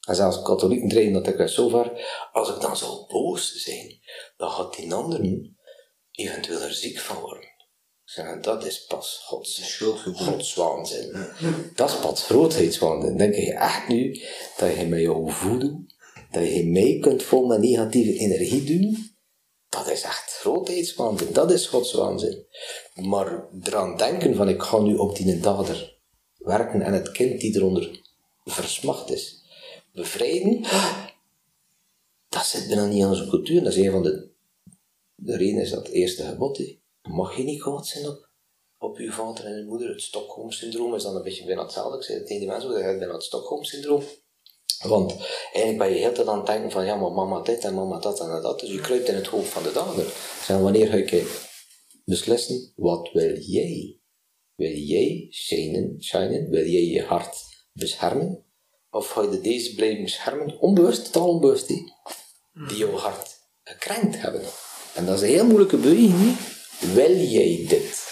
En zelfs katholieken dreigen dat ik zo ver, als ik dan zou boos zijn, dan gaat die anderen eventueel er ziek van worden. Dat is pas Gods, godswaanzin. Dat is pas grootheidswaanzin. Denk je echt nu dat je met jouw voeden, dat je mee kunt vol met negatieve energie doen? Dat is echt grootheidswaanzin. Dat is godswaanzin. Maar eraan denken van ik ga nu op die dader werken en het kind die eronder versmacht is, bevrijden, dat zit bijna niet in onze cultuur. Dat is een van de, de redenen is dat het eerste gebod. Mag je niet kwaad zijn op, op je vader en je moeder. Het Stockholm-syndroom is dan een beetje bijna hetzelfde. Ik zei tegen die mensen, dat bijna het Stockholm-syndroom. Want eigenlijk ben je heel het denken van ja, maar mama dit en mama dat en dat. Dus je kruipt in het hoofd van de dader. Zeg, wanneer ga je beslissen, wat wil jij? Wil jij shinen, shinen? Wil jij je hart beschermen? Of ga je deze blijven beschermen? Onbewust, totaal onbewust, die jouw hart gekrenkt hebben. En dat is een heel moeilijke beweging. Wil jij dit?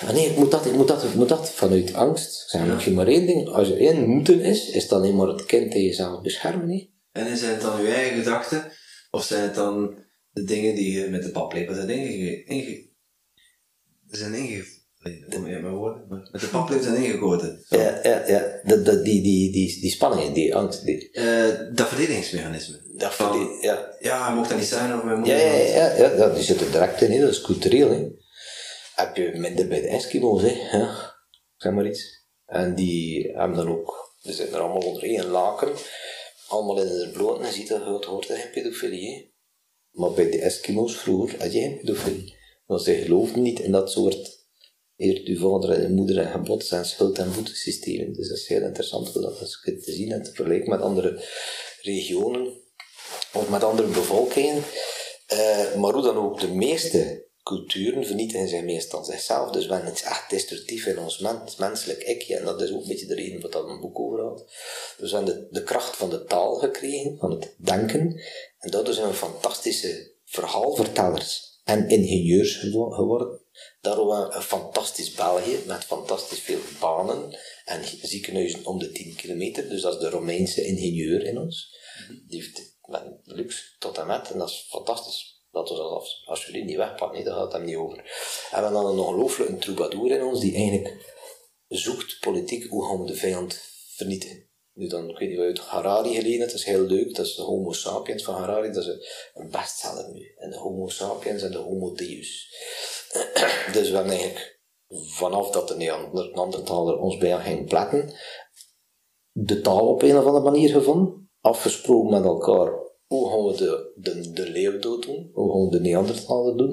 Ah, nee, ik moet dat, ik moet dat, ik moet dat. Vanuit angst. Zeg ja. je maar één ding. Als er één moeten is, is dan alleen maar het kind tegen jezelf beschermen. Niet? En zijn het dan je eigen gedachten? Of zijn het dan de dingen die je met de paplepel zijn inge... inge zijn inge... mijn woorden, met de paplepel zijn ingegoten. Ja, ja, ja. Dat, dat, die, die, die, die spanningen, die angst. Die... Uh, dat verdedigingsmechanisme. Dat ja. Ja, mocht dat niet zijn of mijn moeder. Ja, ja, ja, ja, die zitten direct in, dat is cultureel. Hè heb je minder bij de Eskimo's, hè. Zeg maar iets. En die hebben dan ook, ze zitten er allemaal onder één laken, allemaal in de bloot en ziet dat het hoort geen pedofilie. Maar bij de Eskimo's vroeger had je geen pedofilie. Want zij geloofden niet in dat soort eert uw vader en moeder en gebod zijn schuld- en boetesystemen. Dus dat is heel interessant om dat eens te zien en te vergelijken met andere regionen of met andere bevolkingen. Uh, maar hoe dan ook de meeste culturen vernietigen zich meestal zichzelf. Dus we hebben iets echt destructief in ons mens, menselijk ikje. En dat is ook een beetje de reden wat dat een boek over had. Dus we hebben de, kracht van de taal gekregen, van het denken. En daardoor zijn we fantastische verhaalvertellers en ingenieurs geworden. Daarom een fantastisch België met fantastisch veel banen en ziekenhuizen om de 10 kilometer. Dus dat is de Romeinse ingenieur in ons. Die heeft luxe tot en met. En dat is fantastisch dat als, jullie niet wegpakken, nee, daar gaat het hem niet over. En we hebben dan een ongelooflijke troubadour in ons, die eigenlijk zoekt politiek, hoe gaan we de vijand vernietigen. Nu dan, ik weet niet uit Harari gelezen dat is heel leuk, dat is de Homo sapiens van Harari, dat is een bestseller nu. En de Homo sapiens en de Homo deus. dus we hebben eigenlijk, vanaf dat de Neandertaler ons bij ging plakken, de taal op een of andere manier gevonden, afgesproken met elkaar hoe gaan we de, de, de leeuw dood doen? Hoe gaan we de Neandertaler doen?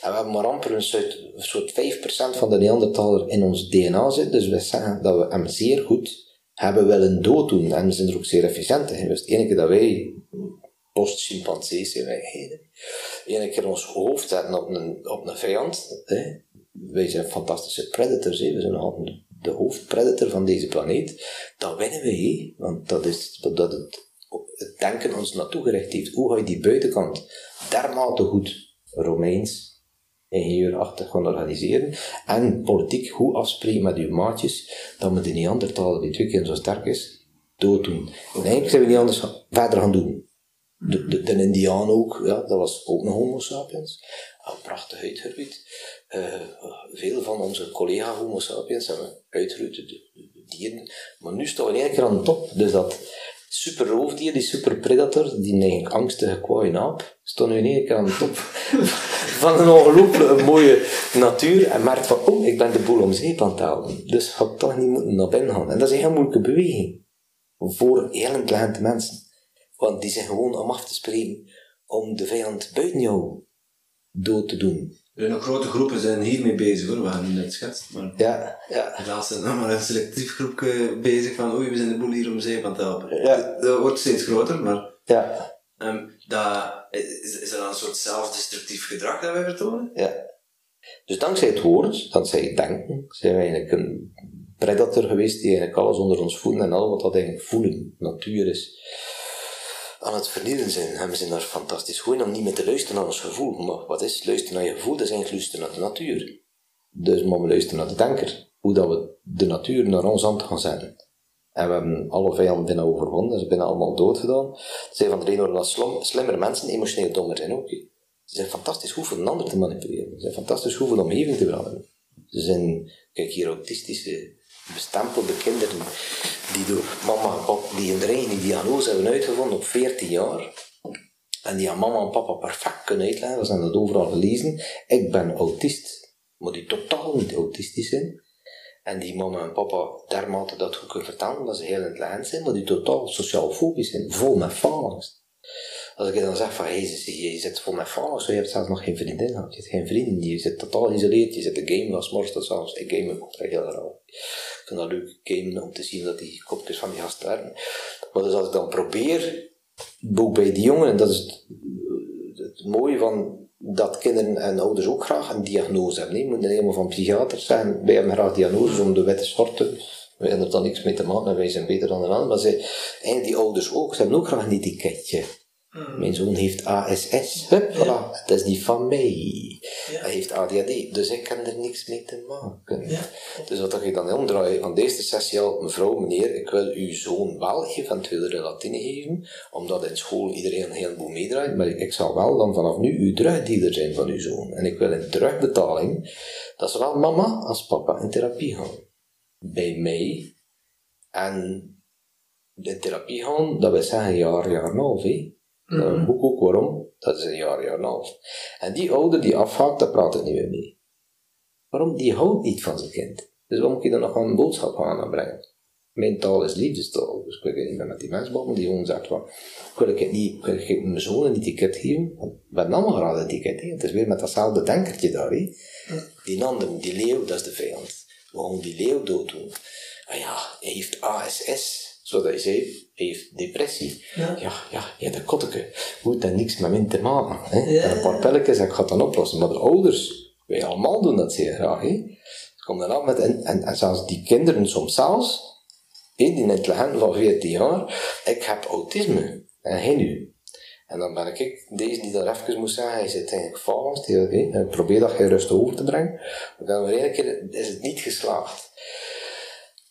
En we hebben maar amper een soort, een soort 5% van de Neandertaler in ons DNA zit. Dus we zeggen dat we hem zeer goed hebben willen dooddoen. En we zijn er ook zeer efficiënt in. Dus het enige dat wij, post-chimpansees zijn wij heden, ene keer ons hoofd zetten op een, op een vijand. Hè. Wij zijn fantastische predators. Hè. We zijn altijd de hoofdpredator van deze planeet. Dan winnen we. Want dat is dat het het denken ons naartoe gericht heeft. Hoe ga je die buitenkant dermate goed Romeins, ingenieurachtig gaan organiseren. En politiek goed afspreken met uw maatjes, dat we de Neandertaler, die twee keer zo sterk is, dooddoen. En eigenlijk zijn we niet anders verder gaan doen. De, de, de Indiaan ook, ja, dat was ook een homo sapiens. Een prachtig uitgeroeid. Eh, veel van onze collega homo sapiens hebben we uitgeroeid, de, dieren. Maar nu staan we in keer aan de top. Dus dat super roofdier, die super predator, die eigenlijk angstige kwaaie naap, staat nu in één keer aan de top van een ongelooflijk mooie natuur en merkt van, oh, ik ben de boel om zeep aan het halen. Dus ik toch niet moeten naar binnen gaan. En dat is een heel moeilijke beweging voor heel intelligente mensen. Want die zijn gewoon om af te spreken om de vijand buiten jou dood te doen. Zijn nog grote groepen zijn hiermee bezig hoor, we gaan niet net schetsen. Maar Ja, ja. helaas zijn nog maar een selectief groepje bezig van oei, we zijn de boel hier om zeep aan het helpen. Ja. Dat wordt steeds groter, maar Ja, ehm, dat, is, is dat een soort zelfdestructief gedrag dat wij vertonen? ja. Dus dankzij het woord, dankzij het denken, zijn we eigenlijk een predator geweest die eigenlijk alles onder ons voelen en al wat dat eigenlijk voelen, natuur is, aan het vernielen zijn. En we zijn daar fantastisch goed om niet meer te luisteren naar ons gevoel. Maar wat is luisteren naar je gevoel? Dat is eigenlijk luisteren naar de natuur. Dus maar we luisteren naar de denker. Hoe dat we de natuur naar ons hand gaan zetten. En we hebben alle vijanden bijna overwonnen, ze zijn allemaal dood gedaan. Ze zijn van de reden dat slim, slimmere mensen emotioneel dommer zijn ook. Ze zijn fantastisch goed voor een ander te manipuleren. Ze zijn fantastisch goed voor omgeving te veranderen. Ze zijn, kijk hier, autistische, bestempelde kinderen die door mama en papa, die een eigen diagnose hebben uitgevonden op 14 jaar. En die aan mama en papa perfect kunnen uitleggen, ze hebben dat overal gelezen. Ik ben autist, maar die totaal niet autistisch zijn. En die mama en papa dermate dat goed kunnen vertellen, dat ze heel intelligent zijn, maar die totaal sociaal fobisch zijn, vol met faalangst. Als ik dan zeg van, hey, je, zit vol met faalangst, je hebt zelfs nog geen vriendin gehad, je hebt geen vrienden, je zit totaal geïsoleerd, je zit te gamen als morgen tot zelfs. Ik game ook heel raar. Ik vind dat leuk, gamen, om te zien dat die kopjes van die gasten werken. Maar dus als ik dan probeer, ook bij die jongen, en dat is het, het mooie van dat kinderen en ouders ook graag een diagnose hebben. Nee, moet niet helemaal van psychiaters zijn. Wij hebben graag diagnoses om de witte schorten. Wij hebben er dan niks mee te maken en wij zijn beter dan de ander. Maar zij, eigenlijk die ouders ook, ze hebben ook graag een etiketje. Mijn zoon heeft ASS, hup, voilà, dat is die van mij. Hij heeft ADHD, dus ik kan er niks mee te maken. Dus wat ik dan omdraai, aan deze sessie al, mevrouw, meneer, ik wil uw zoon wel eventueel relatine geven, omdat in school iedereen een heleboel meedraait, maar ik, ik zal wel dan vanaf nu uw terugdealer zijn van uw zoon. En ik wil in terugbetaling dat zowel mama als papa in therapie gaan. Bij mij. En in therapie gaan, dat wil zeggen jaar, jaar en een half, hè. Uh, hoe ook waarom? Dat is een jaar, jaar en een half. En die ouder die afhaakt, daar praat ik niet meer mee. Waarom? Die houdt niet van zijn kind. Dus waarom moet je dan nog een boodschap aan aanbrengen? Mijn taal is liefdestaal, dus ik wil niet meer met die mensen babbelen die gewoon zegt van, wil ik het niet, wil ik mijn zoon een etiket geven? We hebben allemaal graag een etiket. Het is weer met datzelfde denkertje daar, hè. Die ander, die leeuw, dat is de vijand. Waarom die leeuw dooddoen? Ah ja, hij heeft ASS, zodat je zei, hij heeft depressie. Ja. Ja, ja, ja, dat kotteke. Moet daar niks met min te maken. Hè? Ja. Een paar pilletjes en ik ga het dan oplossen. Maar de ouders, wij allemaal doen dat zeer graag. Hè? Ik kom dan af met, en, en, en zelfs die kinderen soms zelfs, hè, die intelligent van 14 jaar, ik heb autisme. En hij nu. En dan ben ik deze die dat even moest zeggen, hij zit eigenlijk vast, hij, hè, en probeer dat je rustig over te brengen. Maar dan weer een keer is het niet geslaagd.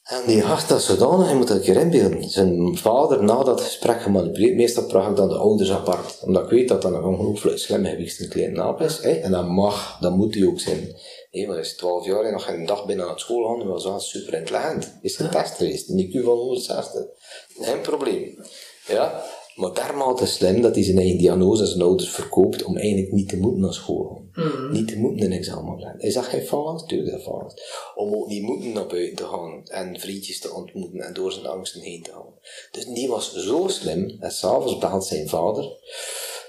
En die gast dat zodanig, je moet dat een keer inbeelden. Zijn vader na dat gesprek gemanipuleerd. Meestal vraag ik dan de ouders apart. Omdat ik weet dat dat een ongelooflijk slim gewicht een kleine naap is. Hè? En dat mag, dat moet hij ook zijn. Hé, maar hij is 12 jaar en nog geen dag binnen aan school gaan. Hij was wel super intelligent. Is getest geweest. Een IQ van 160. Geen probleem. Ja? Maar dermate slim dat hij zijn eigen diagnose aan zijn ouders verkoopt om eigenlijk niet te moeten naar school gaan. Niet te moeten een examen brengen. Is dat geen faalangst? Tuurlijk dat faalangst. Om ook niet moeten naar buiten te gaan en vriendjes te ontmoeten en door zijn angsten heen te gaan. Dus die was zo slim en s'avonds belt zijn vader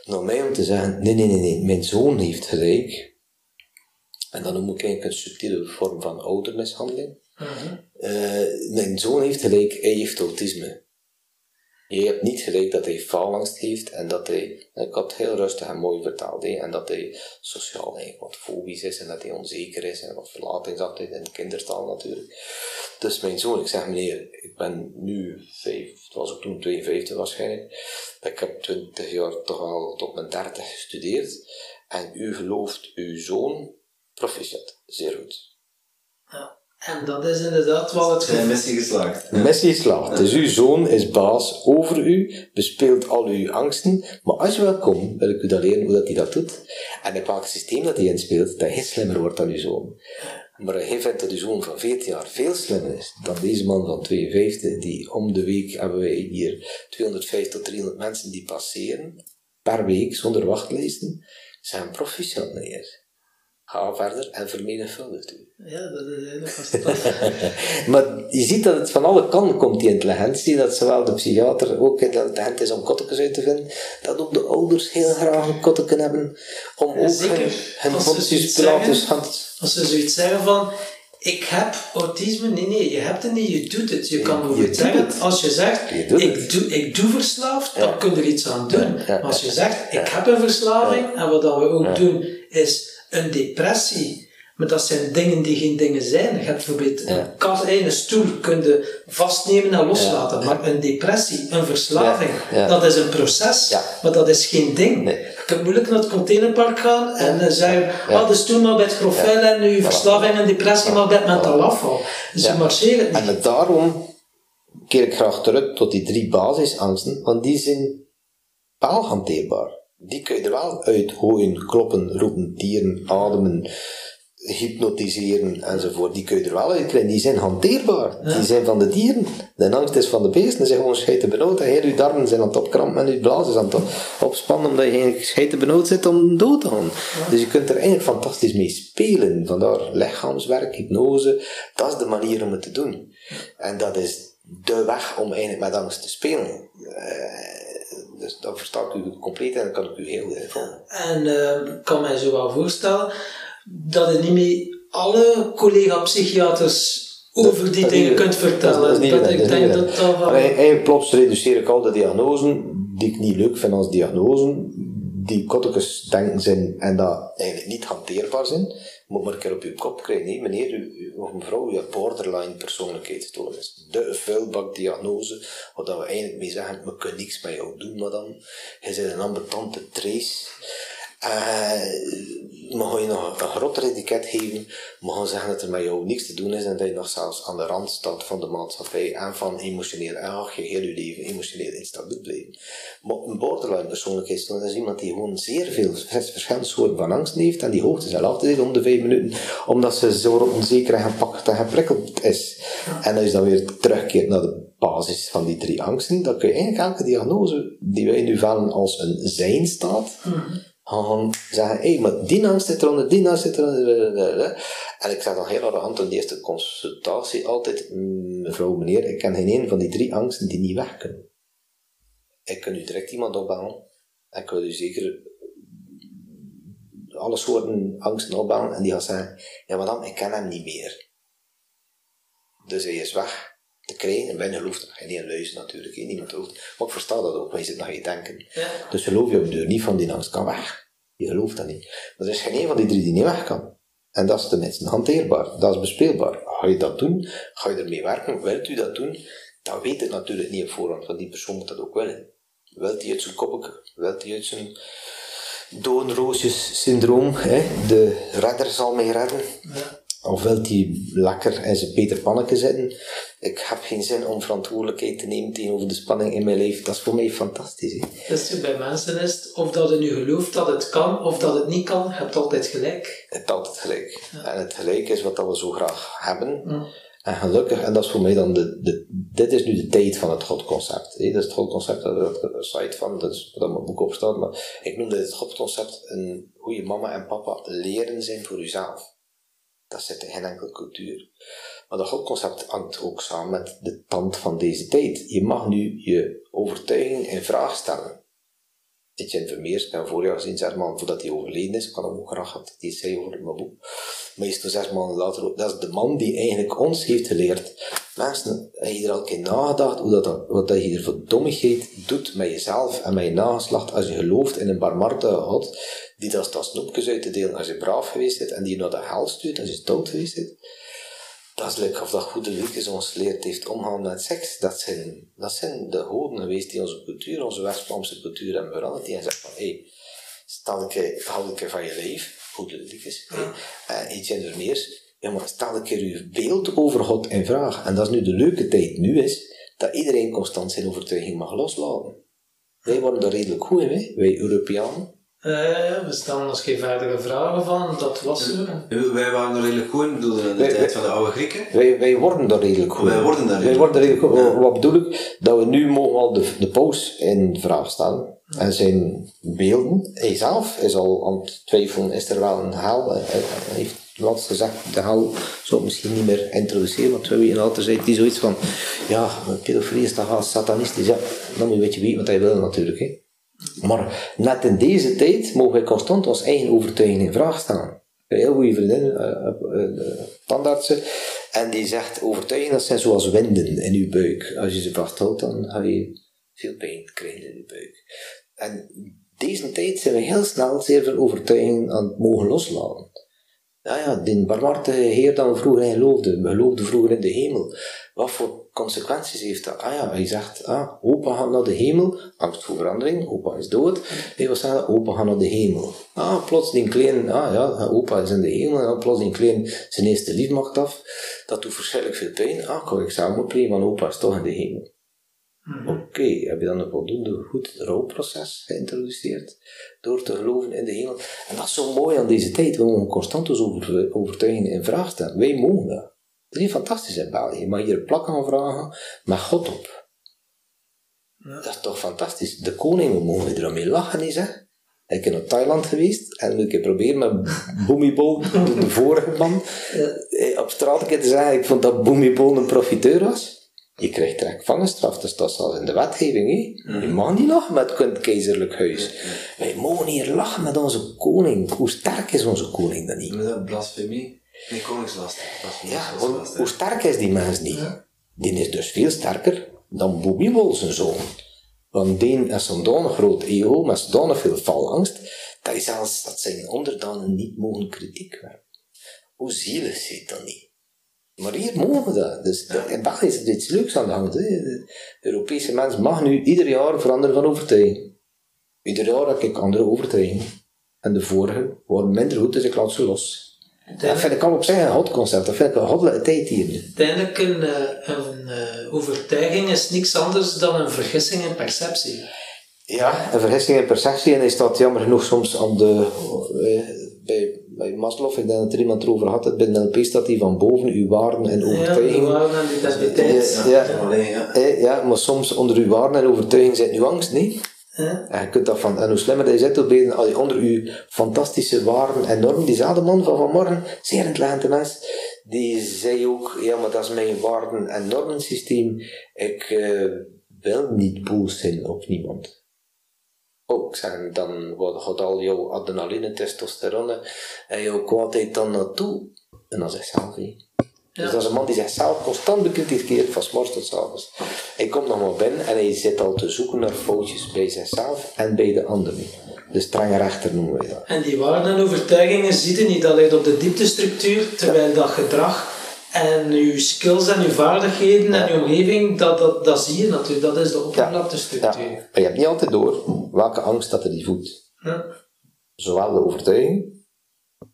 naar mij om te zeggen, nee, nee, nee, nee, mijn zoon heeft gelijk. En dan noem ik eigenlijk een subtiele vorm van oudermishandeling. Eh, mijn zoon heeft gelijk, hij heeft autisme. Je hebt niet gelijk dat hij faalangst heeft en dat hij, ik had heel rustig en mooi vertaald, en dat hij sociaal eigenlijk wat fobisch is en dat hij onzeker is en wat verlatingsangst in de kindertaal natuurlijk. Dus mijn zoon, ik zeg meneer, ik ben nu vijf, het was ook toen 52 waarschijnlijk, ik heb 20 jaar toch al tot mijn 30 gestudeerd en u gelooft uw zoon Proficiat, zeer goed. Ja. En dat is inderdaad wel het Zijn missie geslaagd. Missie geslaagd. Dus uw zoon is baas over u, bespeelt al uw angsten, maar als je wel komt, wil ik u dat leren hoe dat hij dat doet. En in welk systeem dat hij inspeelt, dat hij slimmer wordt dan uw zoon. Maar hij vindt dat uw zoon van 14 jaar veel slimmer is dan deze man van 52, die om de week hebben wij hier 250 tot 300 mensen die passeren, per week, zonder wachtlijsten, zijn proficiat neer. Ga verder en vermenigvuldigt u. Ja, dat is eigenlijk fantastisch. Maar je ziet dat het van alle kanten komt, die intelligentie. Dat zowel de psychiater ook intelligent is om kotteken uit te vinden. Dat ook de ouders heel graag een kotteken hebben. Om Ja, ook zeker. hun, hun Als ze zoiets zeggen- hand... Als ze zoiets zeggen van, ik heb autisme, nee, nee, je hebt het niet, je doet het. Je kan doet zeggen, het. als je zegt, Je ik, het. doe, ik doe verslaafd, Ja. dan kun je er iets aan doen. Maar als je zegt, ik heb een verslaving, en wat dat we ook doen, is een depressie. Maar dat zijn dingen die geen dingen zijn. Je hebt bijvoorbeeld Ja. een kat in een stoel kun je vastnemen en loslaten. Maar een depressie, een verslaving, Ja, dat is een proces. Maar dat is geen ding. Nee. Je kunt moeilijk naar het containerpark gaan en eh, zeggen, ah, dus toen maar bij het grofvel en nu verslaving en depressie maar bij het mentaal afval. Dus je marcheert En niet. met daarom keer ik graag terug tot die drie basisangsten, want die zijn wel hanteerbaar. Die kun je er wel uitgooien, kloppen, roepen, dieren, ademen, hypnotiseren enzovoort. Die kun je er wel uitkrijgen. Die zijn hanteerbaar. Die zijn van de dieren. De angst is van de beesten. Zijn gewoon scheiden benauwd. En heel je darmen zijn aan het opkrampen en je blaas is aan het opspannen omdat je eigenlijk scheiden benauwd zit om dood te gaan. Dus je kunt er eigenlijk fantastisch mee spelen. Vandaar lichaamswerk, hypnose. Dat is de manier om het te doen. En dat is de weg om eigenlijk met angst te spelen. Eh, dus dat versta ik u compleet en dat kan ik u heel goed volgen. En eh, ik kan mij zo wel voorstellen dat je niet meer alle collega-psychiaters over die Dat dingen kunt vertellen. Dat ik denk dat dat wel... Eigenlijk plots reduceer ik al de diagnosen die ik niet leuk vind als diagnosen, die kottekes denken zijn en dat eigenlijk niet hanteerbaar zijn. Moet maar een keer op je kop krijgen. Nee, meneer u, of mevrouw, u hebt borderline persoonlijkheidsstoornis. De vuilbakdiagnose, wat we eigenlijk mee zeggen, we kunnen niks met jou doen, madame. Je bent een ambetante trace. Eh, we gaan je nog een groter etiket geven. We gaan zeggen dat er met jou niks te doen is en dat je nog zelfs aan de rand staat van de maatschappij en van emotioneel, en ga je heel je leven emotioneel instabiel blijven. Maar een borderline persoonlijkheidsstoornis is iemand die gewoon zeer veel vers- verschillende soorten van angst heeft en die hoogte zal altijd om de vijf minuten, omdat ze zo onzeker en gepakt en geprikkeld is. En als je dan weer terugkeert naar de basis van die drie angsten, dan kun je eigenlijk elke diagnose die wij nu vellen als een zijn-staat, gaan zeggen, hé, maar die angst zit eronder, die angst zit eronder. En ik zeg dan heel arrogant in de eerste consultatie altijd, "Mm, mevrouw, meneer, ik ken geen een van die drie angsten die niet weg kunnen. Ik kan u direct iemand opbellen en ik wil u zeker alle soorten angsten opbellen en die gaat zeggen, ja maar dan, ik ken hem niet meer. Dus hij is weg te krijgen en men gelooft er geen luisteren natuurlijk, niemand gelooft. Maar ik versta dat ook, want je zit nog je denken. Ja. Dus geloof je op de deur niet van die angst kan weg. Je gelooft dat niet. Er is geen een van die drie die niet weg kan. En dat is tenminste hanteerbaar. Dat is bespeelbaar. Ga je dat doen? Ga je ermee werken? Wilt u dat doen? Dan weet het natuurlijk niet op voorhand, want die persoon moet dat ook willen. Wilt hij uit zijn koppetje? Wilt hij uit zijn doornroosjes-syndroom? hè? De redder zal mij redden. Of wilt hij lekker in zijn Peter Panneke zitten? Ik heb geen zin om verantwoordelijkheid te nemen tegenover de spanning in mijn leven. Dat is voor mij fantastisch. Hè? Dus bij mensen is het, of dat je nu gelooft dat het kan, of dat het niet kan, je hebt altijd gelijk. Het is altijd gelijk. En het gelijk is wat dat we zo graag hebben. Ja. En gelukkig, en dat is voor mij dan de, de dit is nu de tijd van het godconcept. hè. Dat is het godconcept, daar is een site van, dat is wat mijn boek op staat. Maar ik noem dit het godconcept een goede mama en papa leren zijn voor uzelf. Dat zit in geen enkele cultuur. Maar dat godconcept hangt ook samen met de tand van deze tijd. Je mag nu je overtuiging in vraag stellen. Etienne Vermeers, ik heb vorig jaar gezien, zes maanden voordat hij overleden is, ik kan hem ook graag had, die zei over mijn boek. Maar is toen zes maanden later dat is de man die eigenlijk ons heeft geleerd. Mensen, heb je er al keer nagedacht hoe dat, wat dat je er voor dommigheid doet met jezelf en met je nageslacht als je gelooft in een barmhartige God, die dat als snoepjes uit te delen als je braaf geweest bent en die je naar de hel stuurt als je stout geweest bent. Dat is leuk of dat goede Lucas ons geleerd heeft omgaan met seks. Dat zijn, dat zijn de goden geweest die onze cultuur, onze West-Vlaamse cultuur hebben veranderd. Die gezegd van, hé, hey, stel een keer, verhaal een keer van je leven, hoe het is, uh, iets informeers. Ja, maar stel een keer je beeld over God in vraag. En dat is nu de leuke tijd nu is, dat iedereen constant zijn overtuiging mag loslaten. Wij worden daar redelijk goed in, hè? wij Europeanen. Uh, we stellen ons geen verdere vragen van, dat was zo. Wij waren er redelijk goed in, de wij, tijd van de oude Grieken. Wij, wij worden daar redelijk goed Wij worden daar redelijk, wij worden redelijk goed. Wat bedoel ik? Dat we nu mogen al de, de paus in vraag stellen. En zijn beelden, hij zelf is al aan het twijfelen, is er wel een haal. Hij heeft laatst gezegd, de haal zou misschien niet meer introduceren, want we weten altijd, zei die zoiets van, ja, pedofilie is toch satanistisch. Ja, dan moet je een beetje weten wat hij wil natuurlijk. Hè. Maar net in deze tijd mogen wij constant ons eigen overtuiging in vraag stellen. Een heel goede vriendin, uh, en die zegt, overtuigingen dat zijn zoals winden in je buik. Als je ze vasthoudt, dan ga je veel pijn krijgen in je buik. En deze tijd zijn we heel snel zeer veel overtuigingen aan het mogen loslaten. Ja, ja, die barmhartige Heer dan vroeger in geloofde, we geloofden vroeger in de hemel. Wat voor consequenties heeft dat? Ah ja, hij zegt, ah, opa gaat naar de hemel, angst voor verandering, opa is dood. Hij wil zeggen, opa gaat naar de hemel. Ah, plots die klein, ah ja, opa is in de hemel, en dan plots die klein zijn eerste liefmacht af. Dat doet verschrikkelijk veel pijn. Ah, kan ik samen plegen, want opa is toch in de hemel. Mhm. Oké, heb je dan een voldoende goed rouwproces geïntroduceerd door te geloven in de hemel? En dat is zo mooi aan deze tijd. We mogen constant dus over, overtuigingen in vraag stellen. Wij mogen dat. Dat is fantastisch in België. Je mag hier plak gaan vragen met God op. Dat is toch fantastisch. De koning, we mogen er mee lachen, is hè? Ik ben naar Thailand geweest en ik heb proberen met Boomibol, de vorige man, eh, op straat te zeggen, ik vond dat Boomibol een profiteur was. Je krijgt direct vangenstraf, dus dat staat in de wetgeving. Hè? Je mag niet lachen met het keizerlijk huis. Wij mogen hier lachen met onze koning. Hoe sterk is onze koning dan niet? Met blasfemie? Nee, koningslast. Ja, hoe, hoe, sterk is die mens niet? Die is dus veel sterker dan Boebibol zijn zoon. Want die is zo'n groot ego, met zo'n veel valangst, dat, is zelfs, dat zijn onderdanen niet mogen kritiek hebben. Hoe zielig zit dat niet? Maar hier mogen we dat. Dus in België is er iets leuks aan de hand. De Europese mens mag nu ieder jaar veranderen van overtuiging. Ieder jaar heb ik andere overtuigingen. En de vorige waren minder goed, dus ik laat ze los. Dat vind ik al op zich een hot concept. Dat vind ik een hot tijd hier. Uiteindelijk een, eh, een, uh, overtuiging is niks anders dan een vergissing in perceptie. Ja, een vergissing in perceptie. En is dat jammer genoeg soms aan de, eh, bij, bij Maslow, ik denk dat er iemand erover had, het bij NLP staat die van boven, uw waarden en overtuigingen. Ja, waarden en identiteit. Ja, ja, ja, ja, maar soms onder uw waarden en overtuiging zit nu angst, niet? En, je dat van, en hoe slimmer dat je zit, als je onder uw fantastische waarden en normen, diezelfde man van vanmorgen, zeer intelligente mens, die zei ook, ja, maar dat is mijn waarden- en normensysteem, ik uh, wil niet boos zijn op niemand. Ook zeggen, dan gaat al jouw adrenaline, testosterone en jouw kwaadheid dan naartoe. En dan zichzelf Dus dat is een man die zichzelf constant bekritiseert van s'morgens tot s'avonds. Hij komt nog maar binnen en hij zit al te zoeken naar foutjes bij zichzelf en bij de anderen. De strenge rechter noemen wij dat. En die waarden en overtuigingen zitten niet alleen op de dieptestructuur, terwijl dat gedrag en je skills en je vaardigheden en je omgeving, dat, dat, dat zie je natuurlijk. Dat is de oppervlaktestructuur. Ja. Maar je hebt niet altijd door welke angst dat er die voedt. Ja. Zowel de overtuiging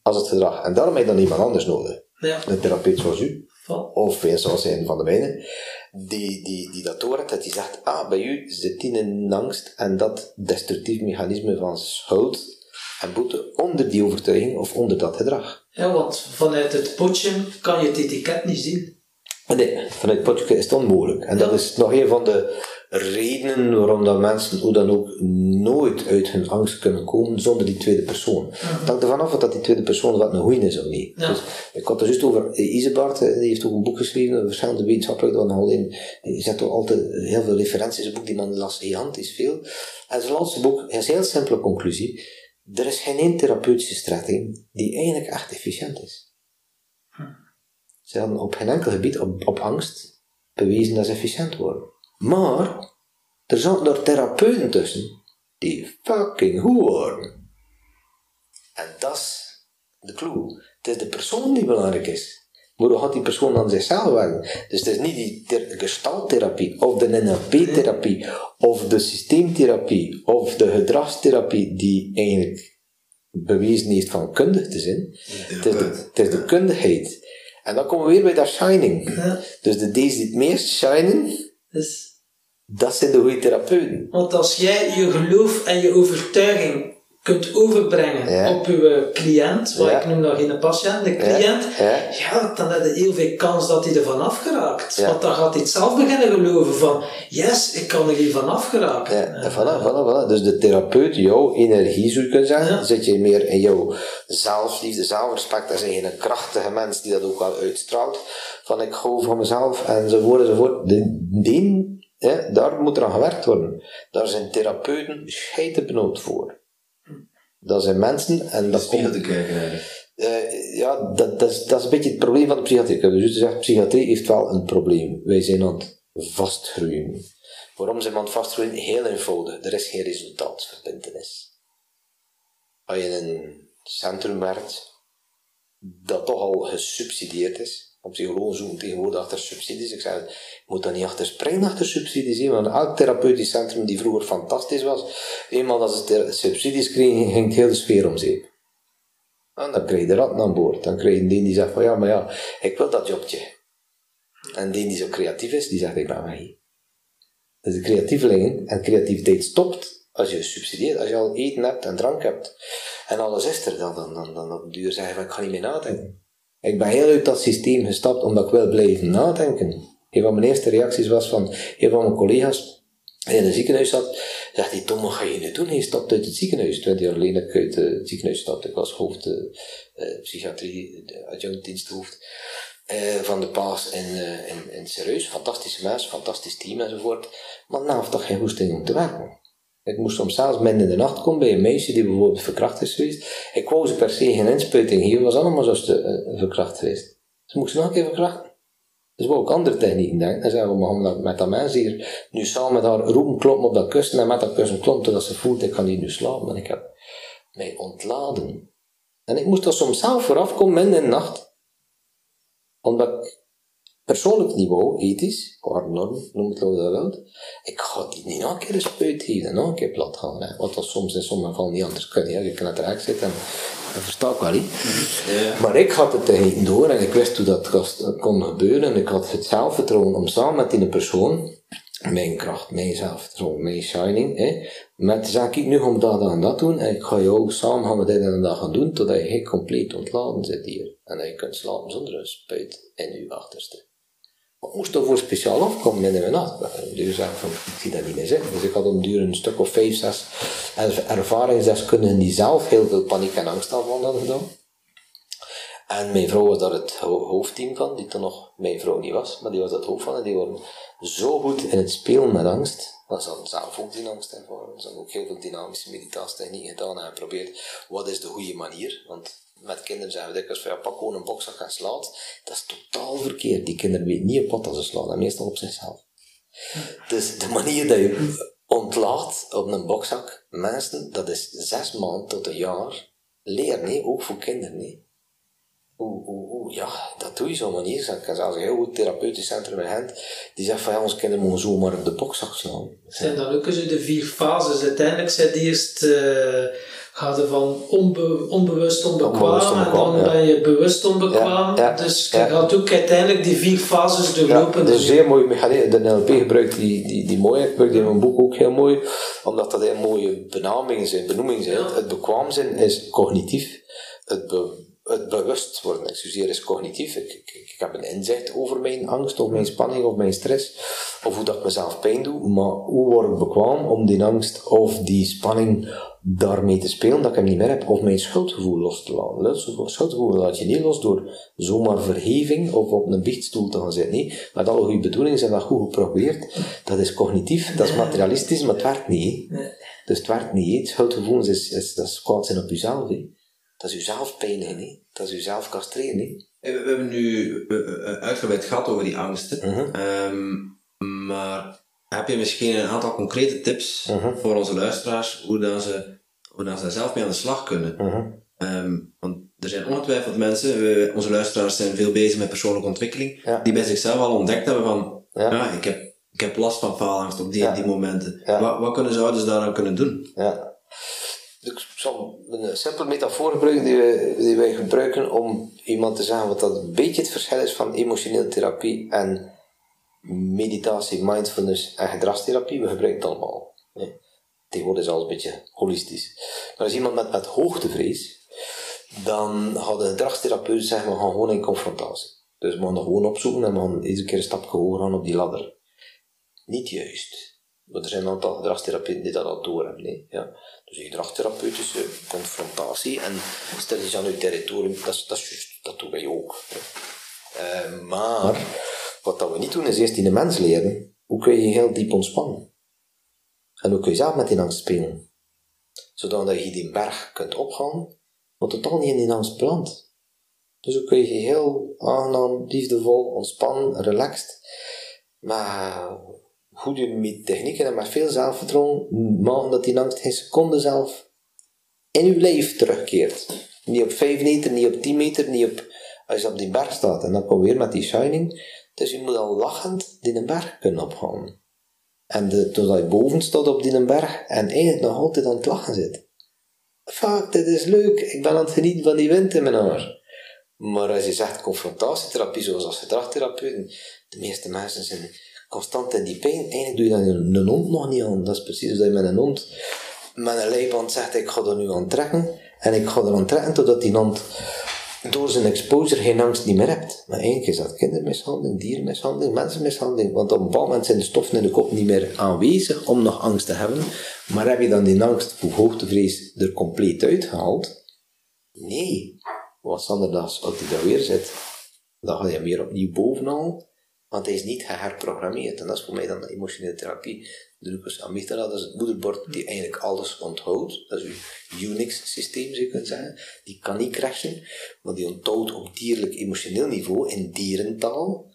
als het gedrag. En daarom heb je dan iemand anders nodig. Ja. Een therapeut zoals u. Of een zoals een van de mijne. Die, die, die dat door dat die zegt, ah, bij u zit die een angst en dat destructief mechanisme van schuld en boete onder die overtuiging of onder dat gedrag. Ja, want vanuit het potje kan je het etiket niet zien. Nee, vanuit het potje is het onmogelijk. En dat is nog een van de redenen waarom dat mensen hoe dan ook nooit uit hun angst kunnen komen zonder die tweede persoon. Het mhm. hangt ervan af dat die tweede persoon wat een goeie is of niet. Dus, ik had het juist over Isebart, die heeft ook een boek geschreven, verschillende wetenschappelijke, dat al in, je zet toch altijd heel veel referenties in het boek, die man las gigantisch veel. En zijn laatste boek is een heel simpele conclusie er is geen therapeutische strategie die eigenlijk echt efficiënt is. Ze hebben op geen enkel gebied op, op angst bewezen dat ze efficiënt worden. Maar er zaten er therapeuten tussen die fucking goed worden. En dat is de clue. Het is de persoon die belangrijk is. Maar hoe gaat die persoon aan zichzelf werken? Dus het is niet die gestalttherapie, of de NLP-therapie, of de systeemtherapie, of de gedragstherapie die eigenlijk bewezen heeft van kundig te zijn. Het is de, het is de kundigheid. En dan komen we weer bij dat shining. Ja. Dus de deze die het meest shinen, Dus, dat zijn de goede therapeuten. want als jij je geloof en je overtuiging kunt overbrengen Ja. op je cliënt, wat Ja. ik noem dat geen patiënt, de cliënt, Ja. dan heb je heel veel kans dat hij ervan afgeraakt. Ja. Want dan gaat hij het zelf beginnen geloven van, yes, ik kan er hiervan afgeraken. Ja, en voilà, voilà, voilà. Dus de therapeut, jouw energie zou je kunnen zeggen, zit je meer in jouw zelfliefde, zelfrespect, dat eigenlijk een krachtige mens die dat ook wel uitstraalt, van ik hou van mezelf, enzovoort, enzovoort. De, die, hè, daar moet er aan gewerkt worden. Daar zijn therapeuten scheiden benoemd voor. Dat zijn mensen, en dat komt te kijken eigenlijk. eh, ja, dat, dat, is, dat is een beetje het probleem van de psychiatrie. Ik heb dus gezegd, psychiatrie heeft wel een probleem. Wij zijn aan het vastgroeien. Waarom zijn we aan het vastgroeien? Heel eenvoudig. Er is geen resultaatverbintenis. Als je in een centrum werkt, dat toch al gesubsidieerd is. Want psychologen zoeken tegenwoordig achter subsidies. Ik zeg, je moet dan niet achter springen achter subsidies. hè, Want elk therapeutisch centrum die vroeger fantastisch was, eenmaal dat ze subsidies kregen, ging heel de sfeer om zeep. En dan krijg je de ratten aan boord. Dan krijg je die die zegt van ja, maar ja, ik wil dat jobje. En die die zo creatief is, die zegt ik ben weg. Dus de creatievelingen en creativiteit stopt als je subsidieert, als je al eten hebt en drank hebt. En alles is er, dan, dan, dan, dan op duur zeg je van ik ga niet meer nadenken. Ik ben heel uit dat systeem gestapt omdat ik wil blijven nadenken. Een van mijn eerste reacties was van een van mijn collega's die in een ziekenhuis zat, zegt hij, Tom, wat ga je nu doen? Hij stapt uit het ziekenhuis. Twintig jaar geleden dat ik uit het ziekenhuis stapte. Ik was hoofd eh, eh, psychiatrie, de adjunctdiensthoofd eh, van de Paas eh in, in Serieus. Fantastische mensen, fantastisch team enzovoort. Maar na heeft toch geen goesting om te werken. Ik moest soms zelfs midden in de nacht komen bij een meisje die bijvoorbeeld verkracht is geweest. Ik wou ze per se geen inspuiting geven, was allemaal zo te, eh, verkracht geweest. Ze moest ze nog een keer verkrachten. Dus wou ik andere technieken denken. En zeggen we, maar met dat mens hier nu samen met haar roepen kloppen op dat kussen en met dat kussen klopt totdat ze voelt, ik kan niet nu slapen. En ik heb mij ontladen. En ik moest er soms zelf vooraf komen midden in de nacht. Omdat persoonlijk niveau, ethisch, qua norm, noem het dat wilt, ik ga die niet nog een keer een spuit geven en nog een keer plat gaan. Hè. Wat dat soms in sommige gevallen niet anders kan. Hè. Je kan het eruit zitten en dat versta ik wel niet. Ja. Maar ik had het tegen door en ik wist hoe dat kost- kon gebeuren. En ik had het zelfvertrouwen om samen met die persoon, mijn kracht, mijn zelfvertrouwen, mijn shining, hè, met te zeggen, kijk, nu we dat en dat doen en ik ga jou samen gaan we dit en dat gaan doen, totdat je compleet ontladen zit hier. En dat je kunt slapen zonder een spuit in je achterste. Ik moest daarvoor speciaal afkomen in de nacht. Dus zeggen van, ik zie dat niet meer zitten. Dus ik had om duur een stuk of vijf, zes ervaringsdeskundigen die zelf heel veel paniek en angst hadden gedaan. En mijn vrouw was daar het ho- hoofdteam van, die toen nog mijn vrouw niet was, maar die was het hoofd van. En die waren zo goed in het spelen met angst, dat ze hadden zelf ook die angst ervaren. Ze hebben ook heel veel dynamische meditatietechnieken gedaan en geprobeerd, wat is de goede manier? Want met kinderen zeggen we dikwijls van, ja, pak gewoon een bokzak en slaat. Dat is totaal verkeerd. Die kinderen weten niet op wat ze slaan, en meestal op zichzelf. Dus de manier dat je ontlaat op een bokzak, mensen, dat is zes maanden tot een jaar leren, nee, ook voor kinderen. Nee. Oeh, oeh, ja, dat doe je zo manier. Ik heb zelfs een heel goed therapeutisch centrum in Gent, die zegt van ja, onze kinderen mogen zomaar op de bokzak slaan. zijn dan ook zo de vier fases. Uiteindelijk zit eerst, eh gaat er van onbe- onbewust onbekwaam, Onbewust onbekwaam, en dan ja. ben je bewust onbekwaam. Ja, ja, dus je ja. gaat ook uiteindelijk die vier fases Ja, doorlopen. dat is Dus een zeer mooi mechanisme. De NLP gebruikt die, die, die mooi. Ik gebruik die in mijn boek ook heel mooi, omdat dat heel mooie benamingen zijn, benoemingen zijn. Ja. Het bekwaam zijn is cognitief. Het, be- het bewust worden, excuseer, is cognitief. Ik, ik, ik heb een inzicht over mijn angst, of mijn spanning, of mijn stress, of hoe dat ik mezelf pijn doe. Maar hoe word ik bekwaam om die angst of die spanning daarmee te spelen, dat ik hem niet meer heb, of mijn schuldgevoel los te laten. Schuldgevoel laat je niet los door zomaar verheving of op een biechtstoel te gaan zitten. Nee, met alle goede bedoelingen zijn dat goed geprobeerd. Dat is cognitief, dat is materialistisch, maar het werkt niet. Dus het werkt niet. schuldgevoel is, is, dat is kwaad zijn op jezelf. Dat is jezelf pijnigen. hè. Dat is jezelf castreren. hè. Eh, We we hebben nu uitgebreid gehad over die angsten. Mhm. Ehm, maar heb je misschien een aantal concrete tips Mhm. voor onze luisteraars hoe, dat ze, hoe dat ze daar zelf mee aan de slag kunnen? Mhm. Ehm, want er zijn ongetwijfeld mensen, we, onze luisteraars zijn veel bezig met persoonlijke ontwikkeling, Ja. die bij zichzelf al ontdekt hebben van, Ja. ja, ik, heb, ik heb last van faalangst op die Ja. en die momenten. Wat, wat kunnen zouders daaraan kunnen doen? Ja. Ik zal een simpele metafoor gebruiken die, die wij gebruiken om iemand te zeggen wat dat een beetje het verschil is van emotionele therapie en meditatie, mindfulness en gedragstherapie. We gebruiken het allemaal. hè. Tegenwoordig is alles een beetje holistisch. Maar als iemand met, met hoogtevrees, dan gaat de gedragstherapeut zeggen, we gaan gewoon in confrontatie. Dus we gaan gewoon opzoeken en we gaan iedere keer een stapje hoger gaan op die ladder. Niet juist. Maar er zijn een aantal gedragstherapeuten die dat al door hebben. Nee? Ja. Dus die gedragstherapeutische confrontatie en stel je aan uw territorium, dat, dat, juist, dat doen wij ook. Eh, maar wat dat we niet doen is eerst in de mens leren hoe kun je heel diep ontspannen. En hoe kun je zelf met die angst spelen. Zodat je die berg kunt opgaan, maar totaal niet in die angst belandt. Dus hoe kun je heel aangenaam, liefdevol, ontspannen, relaxed, maar goede met technieken en met veel zelfvertrouwen maken dat die angst geen seconde zelf in uw lijf terugkeert. Niet op 5 meter, niet op 10 meter, niet op als je op die berg staat. En dan kom weer met die shining. Dus je moet al lachend die berg kunnen opgaan. En de, totdat je boven staat op die berg en eigenlijk nog altijd aan het lachen zit. Fuck, dit is leuk. Ik ben aan het genieten van die wind in mijn haar. Maar als je zegt confrontatietherapie, zoals als de meeste mensen zijn constant in die pijn. Eigenlijk doe je dat een, hond nog niet aan. Dat is precies als je met een hond met een leiband zegt, ik ga er nu aan trekken. En ik ga er aan trekken totdat die hond door zijn exposure geen angst niet meer hebt. Maar eigenlijk is dat kindermishandeling, dierenmishandeling, mensenmishandeling. Want op een bepaald moment zijn de stoffen in de kop niet meer aanwezig om nog angst te hebben. Maar heb je dan die angst voor hoogtevrees er compleet uitgehaald? Nee. Wat Sanderdags, als hij daar weer zit, dan ga je hem weer opnieuw bovenal. Want hij is niet geherprogrammeerd. En dat is voor mij dan de emotionele therapie. De Lucas amygdala, dat is het moederbord die eigenlijk alles onthoudt. Dat is uw Unix-systeem, zou je kunnen zeggen. Die kan niet crashen, maar die onthoudt op dierlijk emotioneel niveau, in dierentaal,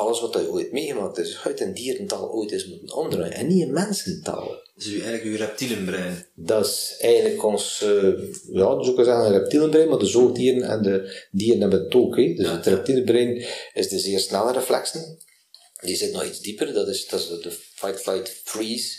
alles wat hij ooit meegemaakt is. Dus uit een dierentaal ooit is moeten omdraaien. En niet in mensentaal. Dus u, eigenlijk uw reptielenbrein. Dat is eigenlijk ons, eh, ja, dus ook een reptielenbrein, maar de zoogdieren en de dieren hebben het ook. Hè. Dus het reptielenbrein is de zeer snelle reflexen. Die zit nog iets dieper, dat is, dat is de fight, flight, freeze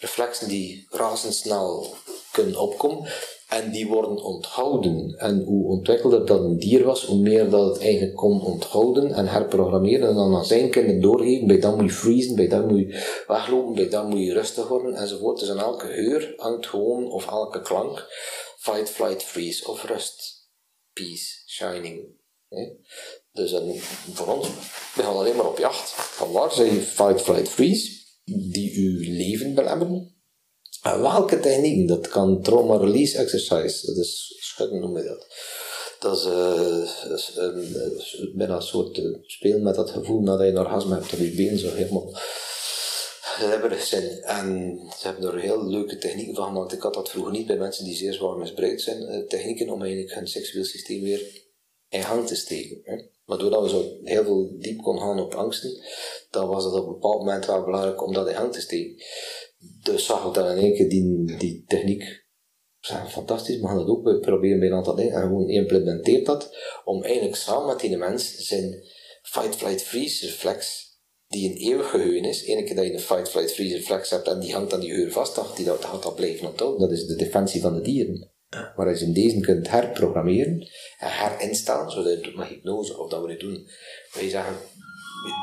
reflexen die razendsnel kunnen opkomen. En die worden onthouden. En hoe ontwikkelder dat een dier was, hoe meer dat het eigenlijk kon onthouden en herprogrammeren. En dan aan zijn kinderen doorgeven. Bij dat moet je freezen, bij dat moet je weglopen, bij dat moet je rustig worden, enzovoort. Dus aan elke geur hangt gewoon, of elke klank, fight, flight, freeze of rust. Peace, shining. Dus voor ons, we gaan alleen maar op jacht. Van waar zijn fight, flight, freeze, die uw leven belemmeren? Welke technieken? Dat kan trauma release exercise. Dat is schudden noem je dat. Dat is, eh, eh, bijna een soort eh, spelen met dat gevoel nadat je een orgasme hebt dat je benen zo helemaal glibberig zijn. En ze hebben er heel leuke technieken van gemaakt. Ik had dat vroeger niet bij mensen die zeer zwaar misbruikt zijn. technieken om eigenlijk hun seksueel systeem weer in gang te steken. Hè. Maar doordat we zo heel veel diep konden gaan op angsten, dan was het op een bepaald moment wel belangrijk om dat in gang te steken. Dus zag ik dan in één keer die, die techniek fantastisch, we gaan dat ook proberen bij een aantal dingen. En gewoon implementeert dat om eigenlijk samen met die mens zijn fight, flight, freeze reflex, die een eeuwig geheugen is. Eén keer dat je een fight, flight, freeze reflex hebt en die hangt aan die geheugen vast, dan gaat die dat, gaat dat blijven onthouden. Dat is de defensie van de dieren. Maar als je in deze kunt herprogrammeren en herinstellen, zoals je het doet met hypnose, of dat we het doen, waar je zeggen,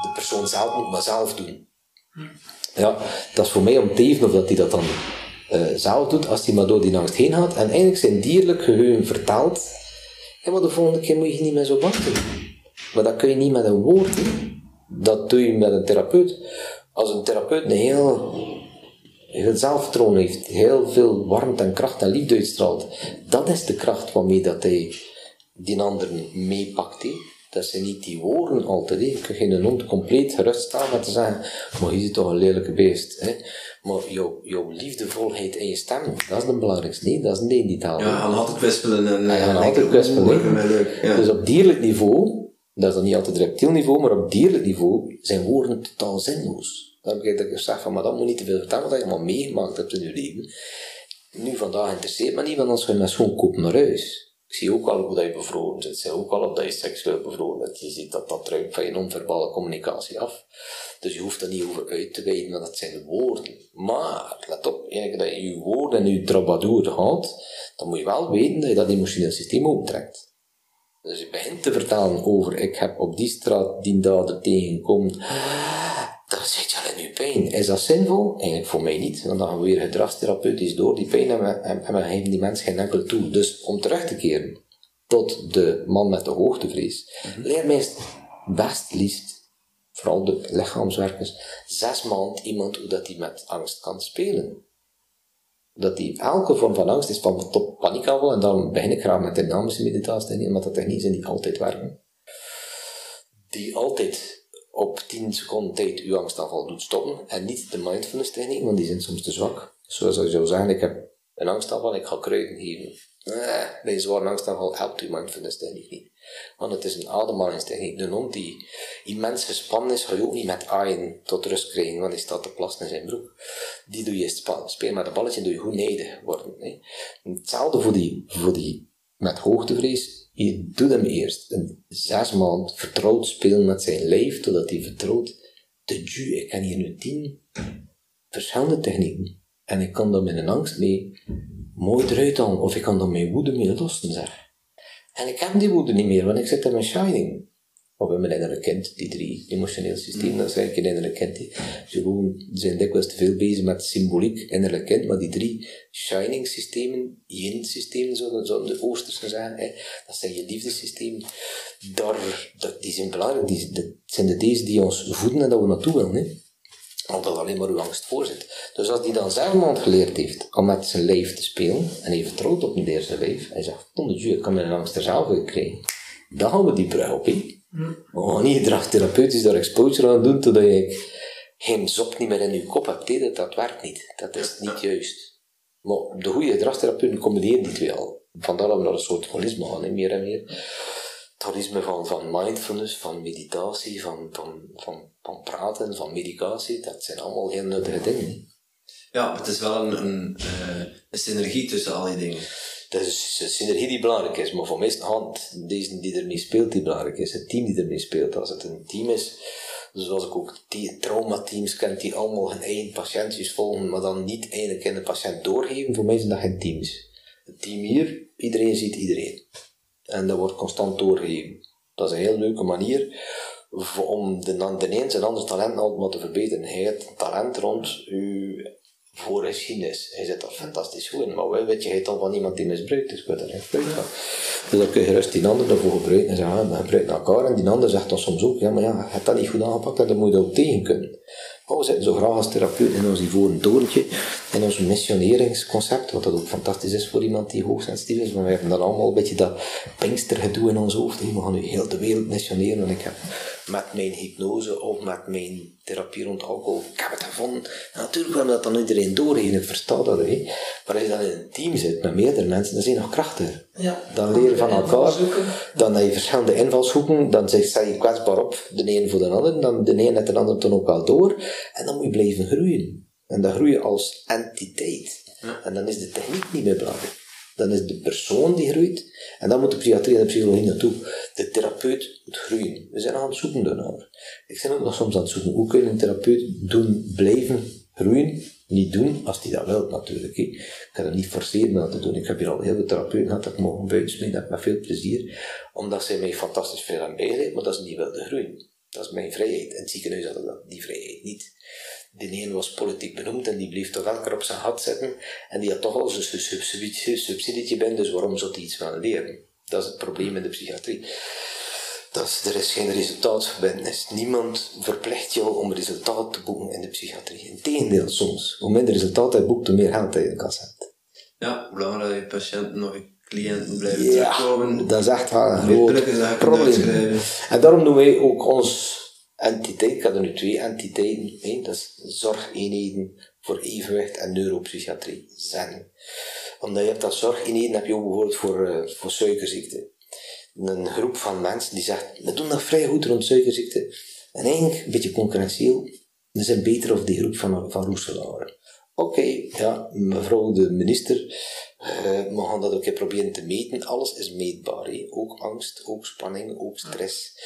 de persoon zelf moet maar zelf doen. Ja, dat is voor mij om te even of dat hij dat dan zelf doet, als hij maar door die angst heen gaat en eigenlijk zijn dierlijk geheugen vertaalt. Ja, maar de volgende keer moet je niet meer zo bang zijn. Maar dat kun je niet met een woord. hè. Dat doe je met een therapeut. Als een therapeut een heel, heel zelfvertrouwen heeft, heel veel warmte en kracht en liefde uitstraalt, dat is de kracht waarmee dat hij die ander meepakt. hè. Dat zijn niet die woorden altijd. hè. Je kunt geen hond compleet gerust staan met te zeggen, maar je ziet toch een lelijke beest. Hè. Maar jouw, jouw liefdevolheid in je stem, dat is het belangrijkste. Nee, dat is niet in die taal. Ja, en altijd kwispelen en... En altijd kwispelen, leuk. Ja. Dus op dierlijk niveau, dat is dan niet altijd reptiel niveau, maar op dierlijk niveau zijn woorden totaal zinloos. Dan heb ik dat ik zeg van, maar dat moet niet te veel vertellen wat je allemaal meegemaakt hebt in je leven. Nu vandaag interesseert me niet, want anders ga je met schoon kopen naar huis. Ik zie ook al hoe je bevroren zit. Ik zie ook al dat je seksueel bevroren bent. Je ziet dat dat ruikt van je non-verbale communicatie af. Dus je hoeft er niet over uit te wijden, maar dat zijn woorden. Maar, let op, eigenlijk dat je je woorden en je troubadour houdt, dan moet je wel weten dat je dat emotioneel systeem optrekt. Dus je begint te vertalen over, ik heb op die straat die dader tegenkomen, dan zit je al in je pijn. Is dat zinvol? Eigenlijk voor mij niet. Want dan gaan we weer gedragstherapeutisch door die pijn en we, en we geven die mens geen enkel toe. Dus om terug te keren tot de man met de hoogtevrees, leer meest best liefst vooral de lichaamswerkers, zes maanden iemand hoe dat hij met angst kan spelen. Dat die elke vorm van angst is van tot paniekaanval, en dan begin ik graag met dynamische meditatie, omdat dat technieken zijn die altijd werken. Die altijd op 10 seconden tijd uw angstaanval doet stoppen, en niet de mindfulness techniek, want die zijn soms te zwak. Zoals je zou zeggen, ik heb een angstaanval, ik ga kruiden geven. Nee, bij een zware angstaanval helpt uw mindfulness techniek niet. Want het is een ademhalingstechniek. De hond die immens gespannen is, ga je ook niet met aaien tot rust krijgen, want hij staat te plassen in zijn broek. Die doe je spelen met een balletje, doe je goed neder worden. Hè. Hetzelfde voor die, voor die met hoogtevrees. Je doet hem eerst een zes maanden vertrouwd spelen met zijn lijf, totdat hij vertrouwt. De ju, ik ken hier nu tien verschillende technieken. En ik kan daar met een angst mee mooi eruit halen, of ik kan daar mijn woede mee lossen. En ik heb die woede niet meer, want ik zit in mijn shining. Of in mijn innerlijke kind, die drie emotioneel systeem, dat is eigenlijk een. Die gewoon zijn dikwijls te veel bezig met symboliek, innerlijk kind, maar die drie shining systemen, yin systemen, zouden de Oosterse zijn, hè, dat zijn je liefdesysteem, daar, dat, die zijn belangrijk, die, dat zijn de deze die ons voeden en dat we naartoe willen. Hè omdat alleen maar uw angst voorzit. Dus als die dan maanden geleerd heeft om met zijn lijf te spelen, en hij vertrouwt op een eerste lijf, hij zegt, oh ik kan mijn angst er zelf uit krijgen. Dan gaan we die brug op We gaan niet gedragtherapeutisch daar exposure aan doen, totdat je geen zop niet meer in je kop hebt. dat, dat werkt niet. Dat is niet juist. Maar de goede gedragstherapeuten combineren die twee al. Vandaar dat we naar een soort holisme gaan, meer en meer holisme van, van mindfulness, van meditatie, van, van, van, praten, van medicatie, dat zijn allemaal heel nuttige dingen. Ja, het is wel een, een, uh, een synergie tussen al die dingen. Dat is een synergie die belangrijk is, maar voor mij is hand deze die ermee speelt die belangrijk is, het team die ermee speelt. Als het een team is, zoals ik ook traumateams ken, die allemaal hun eigen patiëntjes volgen, maar dan niet eigenlijk in de patiënt doorgeven, voor mij zijn dat geen teams. Het team hier, iedereen ziet iedereen. En dat wordt constant doorgegeven. Dat is een heel leuke manier om de, de een ander talent altijd maar te verbeteren. Hij heeft talent rond uw voorgeschiedenis. Hij zit dat fantastisch goed in. Maar wel weet je, hij dan van iemand die misbruikt, dus ik weet er echt van. Dus dan kun je gerust die ander ervoor gebruiken en zeggen, we gebruiken elkaar. En die ander zegt dan soms ook, ja, maar ja, je hebt dat niet goed aangepakt en dan moet je ook tegen kunnen. Oh, we zitten zo graag als therapeut in ons ivoren torentje, in ons missioneringsconcept, wat dat ook fantastisch is voor iemand die hoogsensitief is, maar we hebben dan allemaal een beetje dat pinkstergedoe in ons hoofd. We gaan nu heel de wereld missioneren en ik heb met mijn hypnose of met mijn therapie rond alcohol, ik heb het gevonden. En natuurlijk we dat dan iedereen doorheen, ik versta dat. Hè. Maar als je dan in een team zit met meerdere mensen, dan zijn je nog krachtiger. Ja. Dan leren van elkaar, dan heb je verschillende invalshoeken, dan sta je kwetsbaar op, de een voor de ander, dan de een net de ander dan ook wel door, en dan moet je blijven groeien. En dan groei je als entiteit. En dan is de techniek niet meer belangrijk. Dan is de persoon die groeit. En dan moet de psychiatrie en de psychologie naartoe. De therapeut moet groeien. We zijn aan het zoeken daarnaar. Ik ben ook nog soms aan het zoeken. Hoe kun je een therapeut doen blijven groeien? Niet doen als die dat wil, natuurlijk. Ik kan het niet forceren dat te doen. Ik heb hier al heel veel therapeuten gehad dat ik mogen buiten dat met veel plezier. Omdat zij mij fantastisch veel aan bijleid, maar dat is niet wilde groeien. Dat is mijn vrijheid. En het ziekenhuis had dat, die vrijheid niet. De ene was politiek benoemd en die bleef toch elke keer op zijn gat zitten. En die had toch al zijn subsidietje binnen, dus waarom zou hij iets gaan leren? Dat is het probleem in de psychiatrie. Dat is, er is geen resultaatverbindenis. Niemand verplicht jou om resultaat te boeken in de psychiatrie. Integendeel, soms. Hoe minder resultaat hij boekt, hoe meer geld hij in de kas hebt. Ja, hoe langer je patiënten nog cliënten blijven ja, terugkomen. Dat is echt wel een groot probleem. En daarom doen wij ook ons entiteit, ik had er nu twee entiteiten, dat is zorgeenheden voor evenwicht en neuropsychiatrie, zen. Omdat je hebt dat zorgeenheden, heb je ook bijvoorbeeld voor, uh, voor suikerziekte. Een groep van mensen die zegt, we doen dat vrij goed rond suikerziekte. En eigenlijk, een beetje concurrentieel, we zijn beter of die groep van, van. Oké, ja, mevrouw de minister, Eh, we gaan dat ook proberen te meten. Alles is meetbaar. hè. Ook angst, ook spanning, ook stress.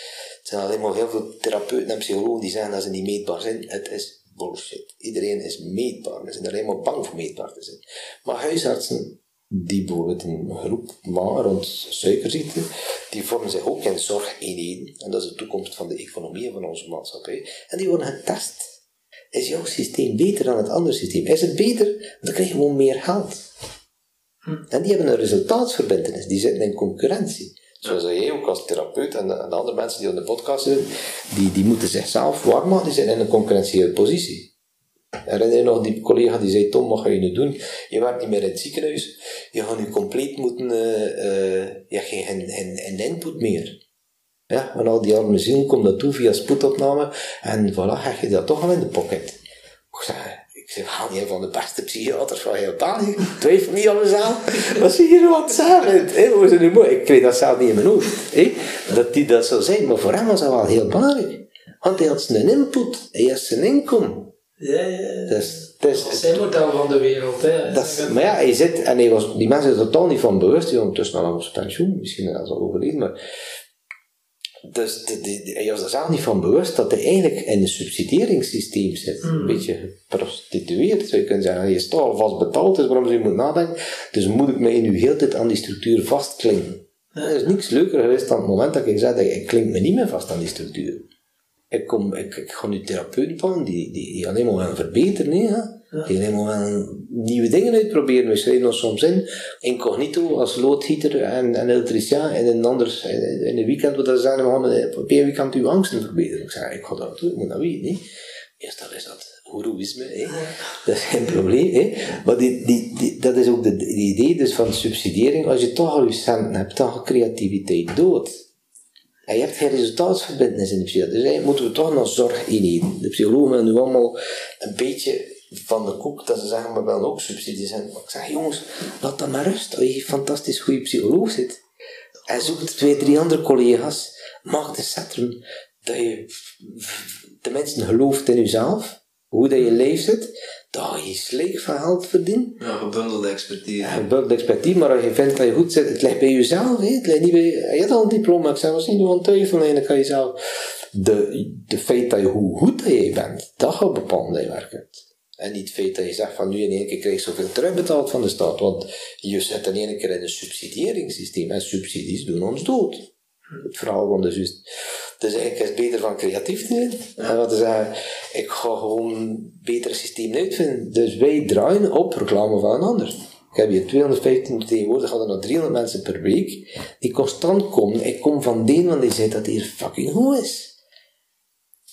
Zijn alleen maar heel veel therapeuten en psychologen die zeggen dat ze niet meetbaar zijn. Het is bullshit. Iedereen is meetbaar. We zijn alleen maar bang voor meetbaar te zijn. Maar huisartsen, die bijvoorbeeld een groep maken rond suikerziekte, die vormen zich ook in zorgeenheden. En dat is de toekomst van de economie en van onze maatschappij. En die worden getest. Is jouw systeem beter dan het andere systeem? Is het beter? Dan krijg je gewoon meer geld. En die hebben een resultaatsverbindenis, die zitten in concurrentie. Zoals jij ook als therapeut en de, andere mensen die op de podcast zitten, die, die moeten zichzelf warm maken, die zijn in een concurrentiële positie. Herinner je nog die collega die zei, Tom, wat ga je nu doen? Je werkt niet meer in het ziekenhuis, je gaat nu compleet moeten, eh, eh, je hebt geen, geen, geen, input meer. Ja, en al die arme ziel komt naartoe via spoedopname en voilà, heb je dat toch al in de pocket. Ik zeg, haal je van de beste psychiaters van heel België? Twijfel niet aan mezelf. Wat zie je wat? Hé, hoe is het nu mooi? Ik weet dat zelf niet in mijn hoofd. Dat die dat zou zijn, maar voor hem was dat wel heel belangrijk. Want hij had zijn input, hij had zijn inkomen. Ja, ja. Dus, dus, Dat is zijn model van de wereld. Hè. dat maar ja, hij zit, en hij was, die mensen zijn er totaal niet van bewust, die zijn ondertussen al op pensioen, misschien al overleden, maar dus de, de, de- hij was er zelf niet van bewust dat hij eigenlijk in een subsidieringssysteem zit. Een beetje geprostitueerd, zou je kunnen zeggen. Hij is toch al vast betaald, dus waarom zou je moeten nadenken? Dus moet ik mij nu heel tijd aan die structuur vastklinken. Er is niks leuker geweest dan het moment dat ik zei dat ik, klink me niet meer vast aan die structuur. Ik, kom, ik, ik ga nu therapeuten van die, die, die alleen maar willen verbeteren. hè, alleen maar willen nieuwe dingen uitproberen. We schrijven ons soms in, incognito als loodgieter en, en elektricien. En een ander, in in een weekend, wat dat zijn, op één weekend uw angsten verbeteren. Ik zeg, ik ga dat doen, ik moet dat weten. Hè. Eerst dat is dat goeroïsme, hè. dat is geen probleem. Hè. Maar die, die, die, dat is ook de, de idee dus van subsidiëring. Als je toch al je centen hebt, dan gaat creativiteit dood. En je hebt geen resultaatsverbindenis in de psychologie. Dus eigenlijk moeten we toch naar zorg inheden. De psychologen willen nu allemaal een beetje van de koek, dat ze zeggen, maar wel ook subsidies zijn. Maar ik zeg, jongens, laat dat maar rust. Als je een fantastisch goede psycholoog zit, en zoekt twee, drie andere collega's, maak het centrum dat je de mensen gelooft in jezelf, hoe dat je leeft zit, dat je slecht van geld verdient. Ja, gebundelde expertise. Gebruik expertise, maar als je vindt dat je goed zit, het ligt bij jezelf. Hè? Het ligt niet bij, je hebt al een diploma, ik zeg, was niet twijfelen, en dan kan je zelf. De, de feit dat je hoe goed dat je bent, dat gaat bepalen dat je werkt. En niet het feit dat je zegt van nu in één keer krijg je zoveel terugbetaald van de staat, want je zit in één keer in een subsidieringssysteem en subsidies doen ons dood. Het verhaal van de juist. Dus eigenlijk is het beter van creatief te zijn. En wat te zeggen, ik ga gewoon een beter systeem uitvinden. Dus wij draaien op reclame van een ander. Ik heb hier 215 tegenwoordig, hadden nog 300 mensen per week, die constant komen. Ik kom van de een, want die zei dat hier fucking goed is.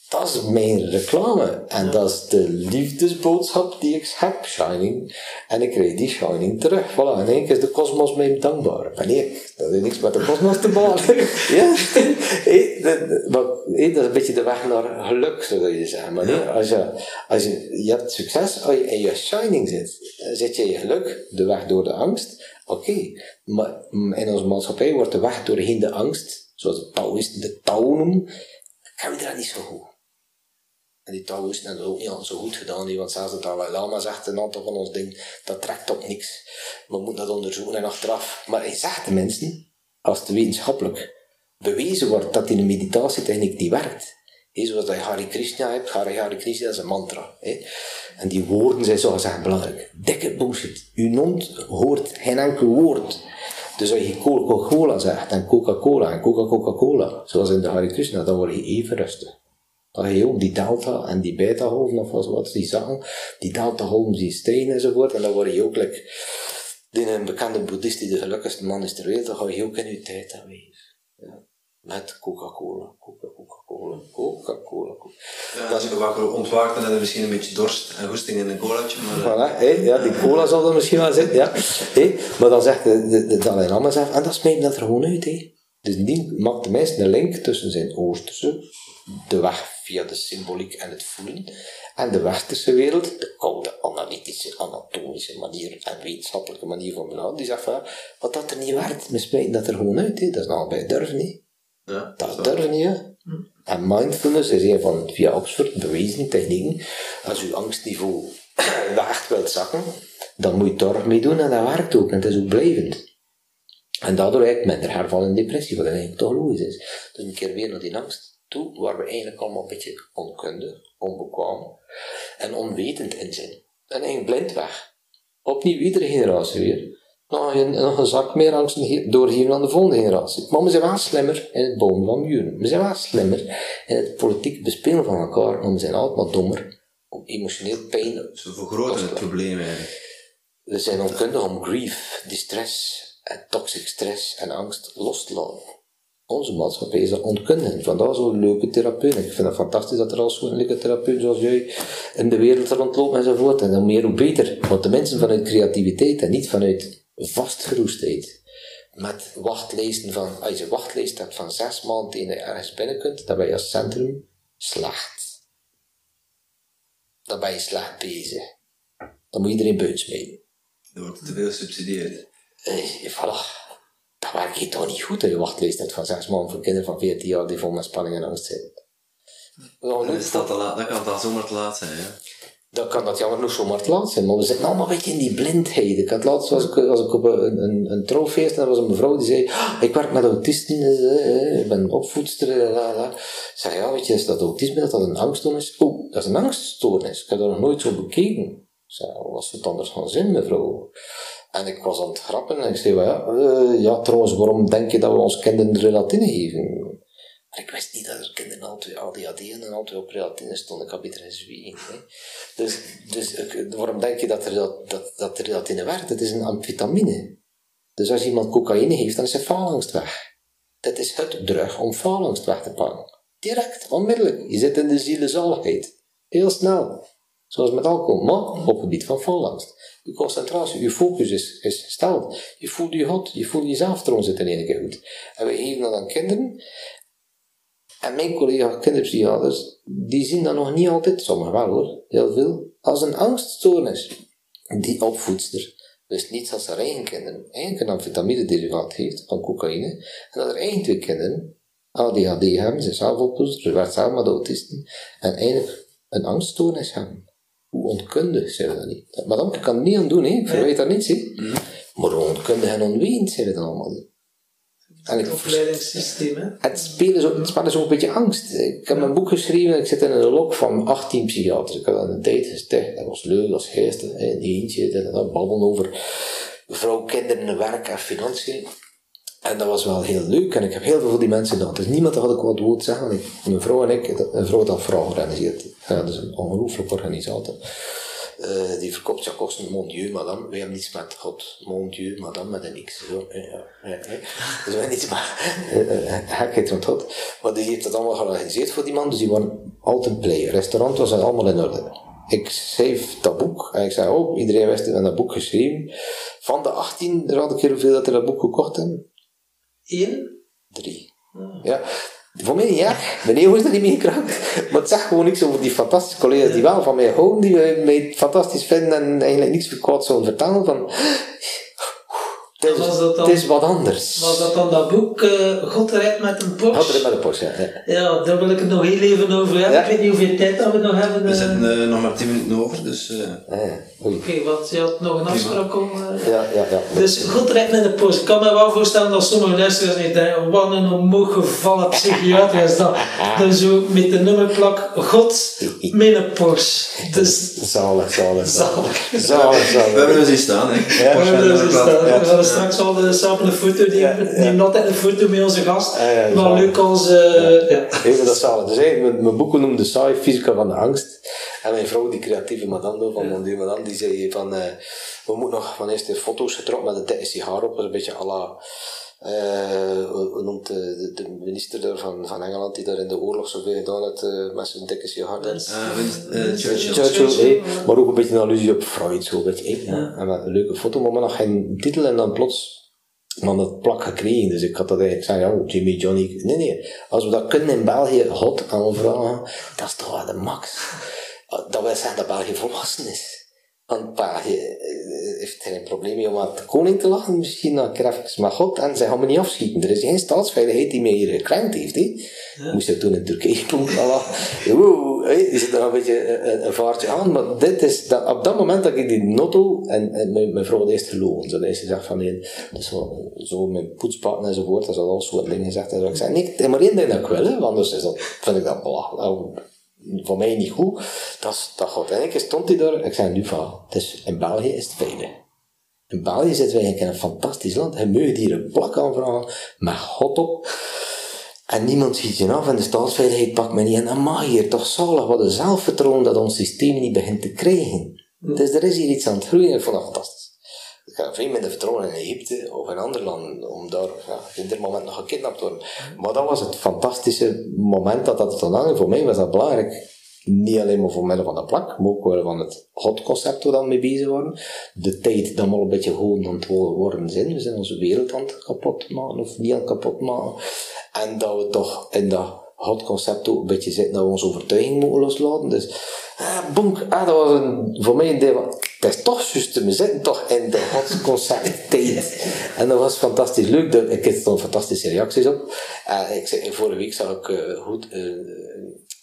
Dat is mijn reclame. En dat is de liefdesboodschap die ik heb, Shining. En ik krijg die Shining terug. Voilà, in één keer is de kosmos mij dankbaar. Ben ik. Dat heeft niks met de kosmos te maken. ja? Hé, dat, dat- maar, hé, dat is een beetje de weg naar geluk, zou je zeggen. Maar nee, als je, als je, je hebt succes, als je in je Shining zit, zit je in je geluk, de weg door de angst. Oké, maar in onze maatschappij wordt de weg doorheen de angst, zoals de Taoïsten de Tao noemen, gaan we dat niet zo goed. En die Taoïsten hebben het ook niet al zo goed gedaan, want zelfs de Dalai Lama zegt een aantal van ons dingen, dat trekt op niks. We moeten dat onderzoeken en achteraf. Maar hij zegt de mensen, als het wetenschappelijk bewezen wordt dat in een meditatietechniek die werkt, Hé, zoals je Hare Krishna hebt, Hare Hare Krishna is een mantra. En die woorden zijn zo gezegd belangrijk. Dikke bullshit. Uw mond hoort geen enkel woord. Dus als je Coca-Cola zegt en Coca-Cola en Coca-Coca-Cola, zoals in de Hare Krishna, dan word je even rustig. Dan ga je ook die delta en die beta golven of wat, wat die zagen, die delta golven die stijgen enzovoort, en dan word je ook like, die een bekende boeddhist die de gelukkigste man is ter wereld, dan ga je ook in je tijd aanwezig. Ja. Met Coca-Cola, Coca-Cola, Coca-Cola. Ja, als je wakker ontwaakt, dan heb je misschien een beetje dorst en goesting in een colaatje. Maar, eh, Voilà, hé, ja, die cola zal er misschien wel zitten, ja. Hé, maar dan zegt de, de, de Dalai Lama zelf, en dat smijt dat er gewoon uit. Dus die maakt de meeste een link tussen zijn oosterse, de weg via de symboliek en het voelen, en de westerse wereld, de koude, analytische, anatomische manier en wetenschappelijke manier van benaderen. Die zegt van, wat dat er niet werkt, we smijten dat er gewoon uit. Dat is nou allebei durven, niet. ja, Dat zo. durven niet, hè. En mindfulness is een van, via Oxford, bewezen technieken. Als uw angstniveau echt wilt zakken, dan moet je daar mee doen en dat werkt ook. En het is ook blijvend. En daardoor eigenlijk minder herval in depressie, wat eigenlijk toch logisch is. Dus een keer weer naar die angst toe, waar we eigenlijk allemaal een beetje onkundig, onbekwaam en onwetend in zijn. En eigenlijk blind weg. Opnieuw iedere generatie weer. Nog een, nog een zak meer angst doorgeven aan de volgende generatie. Maar we zijn wel slimmer in het bouwen van muren. We zijn wel slimmer in het politiek bespelen van elkaar, maar we zijn altijd wat dommer om emotioneel pijn Ze vergroten het probleem eigenlijk. we zijn onkundig om grief, distress, en toxic stress en angst los te laten. Onze maatschappij is er onkundig. Vandaar zo'n leuke therapeut. Ik vind het fantastisch dat er al zo'n leuke therapeut zoals jij in de wereld rondloopt enzovoort. En hoe meer hoe beter. Want de mensen vanuit creativiteit en niet vanuit vastgeroestheid. Met wachtlijsten van, als je een wachtlijst hebt van zes maanden tegen je ergens binnen kunt, dan ben je als centrum slecht. Dan ben je slecht bezig. Dan moet iedereen buiten smijten. Er wordt te veel gesubsidieerd. Eh, voilà. Dat werkt toch niet goed, hè, je wachtlijst hebt van zes maanden voor kinderen van 14 jaar die vol met spanning en angst zijn. Dan is dat, te laat, dat kan dan zomaar te laat zijn. Ja. Dan kan dat jammer nog zomaar te laat zijn, maar we zitten allemaal een beetje in die blindheid. Ik had laatst was ik, was ik op een, een, een trouwfeest en er was een mevrouw die zei: "Ah, Ik werk met autisten, eh, eh, ik ben opvoedster. eh, la, la." Ik zei: Ja, weet je, is dat autisme, dat dat een angststoornis? Oh, dat is een angststoornis. Ik heb dat nog nooit zo bekeken. Ik zei: "Wat was het anders van zin, mevrouw? En ik was aan het grappen en ik zei: "Wel Ja, eh, ja trouwens, waarom denk je dat we ons kinderen relatine geven? Maar ik wist niet dat er kinderen altijd ADHD en altijd op relatine stonden. Ik had beter hè. Dus, dus waarom denk je dat er, dat, dat, dat relatine werkt? Het is een amfetamine. Dus als iemand cocaïne heeft, dan is zijn faalangst weg. Dat is het drug om faalangst weg te pakken. Direct, onmiddellijk. Je zit in de zielenzaligheid. Heel snel. Zoals met alcohol, maar op het gebied van faalangst. Je concentratie, je focus is, is gesteld. Je voelt je goed, je voelt jezelf trouwens zitten in één keer goed. En we geven dat aan kinderen. En mijn collega kinderpsychiaters, die zien dat nog niet altijd, sommigen wel hoor, heel veel, als een angststoornis. Die opvoedster wist niet ze haar eigen kinderen eigenlijk een amfetamine-derivaat heeft van cocaïne, en dat er eigen twee kinderen ADHD hebben, ze zelf opvoedster, ze werkt samen met autisten, en eigenlijk een angststoornis hebben. Hoe onkundig zijn we dat niet? Maar dan kan er niet aan doen, hè? ik verwijt daar niets. Hè? Maar hoe onkundig en onwetend zijn we dan allemaal niet. En ik Het opleidingssysteem, hè? het spelen is ook, het spel is ook een beetje angst. Ik heb mijn boek geschreven, ik zit in een lok van 18 psychiaters. Ik heb dat een tijd gesticht, dat was leuk, dat was geestig, eentje, en dat babbelen over vrouw, kinderen, werk en financiën. En dat was wel heel leuk en ik heb heel veel voor die mensen gedaan. Dus niemand had ik wat woord zeggen. mijn vrouw en ik, een vrouw dat vrouw georganiseerd. Ja, dat is een ongelooflijke organisator. Eh, die verkoopt ja kosten mon dieu, madame. Wij hebben niets met God. Mon dieu, madame, met een X. Zo, ja. Dus wij hebben niets met gekheid rond God. Maar die heeft dat allemaal georganiseerd voor die man, dus die waren altijd. Het restaurant was allemaal in orde. Ik schreef dat boek en ik zei, oh, iedereen wist en dat boek geschreven. Van de 18, raad ik keer hoeveel dat er dat boek gekocht hebben? Eén? Drie. Ja. Voor mij niet erg. Mijn ego is er niet mee gekraakt. Maar het zegt gewoon niks over die fantastische collega's die wel van mij houden, die mij fantastisch vinden en eigenlijk niks kwaad zouden vertellen. Van, het, is, Was dat dan- het is wat anders. Was dat dan dat boek eh, God rijdt met een Porsche? er met een Porsche, ja. Ja, daar wil ik het nog heel even over hebben. Ja. Ik weet niet hoeveel tijd dat we nog hebben. We eh. zitten eh, nog maar 10 minuten over, dus eh, ja. Oei. Oké, want je had nog een afspraak om... Ja, ja, ja. Dus God rijdt met een Porsche. Ik kan me wel voorstellen dat sommige luisteraars niet denken, wat een omhoog gevallen psychiater is dat. Dan zo met de nummerplak God met een Porsche. Dus Zalig, zalig, zalig. Zalig. Zalig, we hebben dus hier staan. Hè. Ja, we hebben dus staan. Straks al de, samen een foto nemen. Ja, ja. Neem altijd een foto met onze gast. Ja, maar leuk als... eh. Even dat zalig. Dus mijn, mijn boeken noemde saai Fysica van de Angst. En mijn vrouw, die creatieve madame van Dieu Madame, die zei van, eh, we moeten nog van eerst de foto's getrokken met een dikke sigaar op. Dat is een beetje à la, eh, hoe noemt de, de, de minister daar van, van Engeland, die daar in de oorlog zoveel gedaan heeft eh, met zijn dikke sigaar. Eh, Winston- eh, Churchill. Churchill, maar ook een beetje een allusie op Freud, zo, weet je. En met een leuke foto, maar met nog geen titel en dan plots man dat plak gekregen. Dus ik had dat eigenlijk zeggen, ja, Jimmy, Johnny. Nee, nee. Als we dat kunnen in België hot aanvragen, dat is toch wel de max. Dat wil zeggen dat België volwassen is. Want pa je, eh, heeft geen probleem mee om aan de koning te lachen, misschien nog een keer even maar God, en ze gaan me niet afschieten. Er is geen staatsveiligheid die mij hier gekrenkt heeft. Hè. Moest je toen in Turkije hè, die zit er een beetje een, een vaartje aan, maar dit is, dat, op dat moment dat ik die notto, en, en mijn, mijn vrouw had eerst gelogen, ze heeft gezegd van, nee, dat zo, zo mijn poetspatten enzovoort, dat is al soort dingen gezegd, en zo. ik zei, nee, maar één ding dat ik wil, want anders is dat, vind ik dat belachelijk voor mij niet goed. Dat, is- dat gaat. En ik stond hij daar, ik zei nu van, is, in België is het veilig. In België zitten we eigenlijk in een fantastisch land. En mogen hier een plak aanvragen, met God op. En niemand schiet je af en de staatsveiligheid pakt me niet. En dan mag je hier toch zalig wat een zelfvertrouwen dat ons systeem niet begint te krijgen. Dus er is hier iets aan het groeien. Ik vond dat fantastisch. Ga veel minder vertrouwen in Egypte of in andere landen, om daar ja, in dit moment nog gekidnapt te worden. Maar dat was het fantastische moment dat dat hangen. Voor mij was dat belangrijk. Niet alleen maar voor middel van de plak, maar ook wel van het hot-concept waar we dan mee bezig worden. De tijd dat we al een beetje gewoon aan het worden zijn. We zijn onze wereld aan het kapot maken, of niet aan het kapot maken. En dat we toch in dat hot-concept ook een beetje zitten dat we onze overtuiging moeten loslaten. Dus, bonk, ah, dat was een, voor mij een deel is toch juist, we zitten toch in de hot-concept tijd. En dat was fantastisch leuk. Ik heb er fantastische reacties op. En ik zei, vorige week zag ik eh, goed, eh,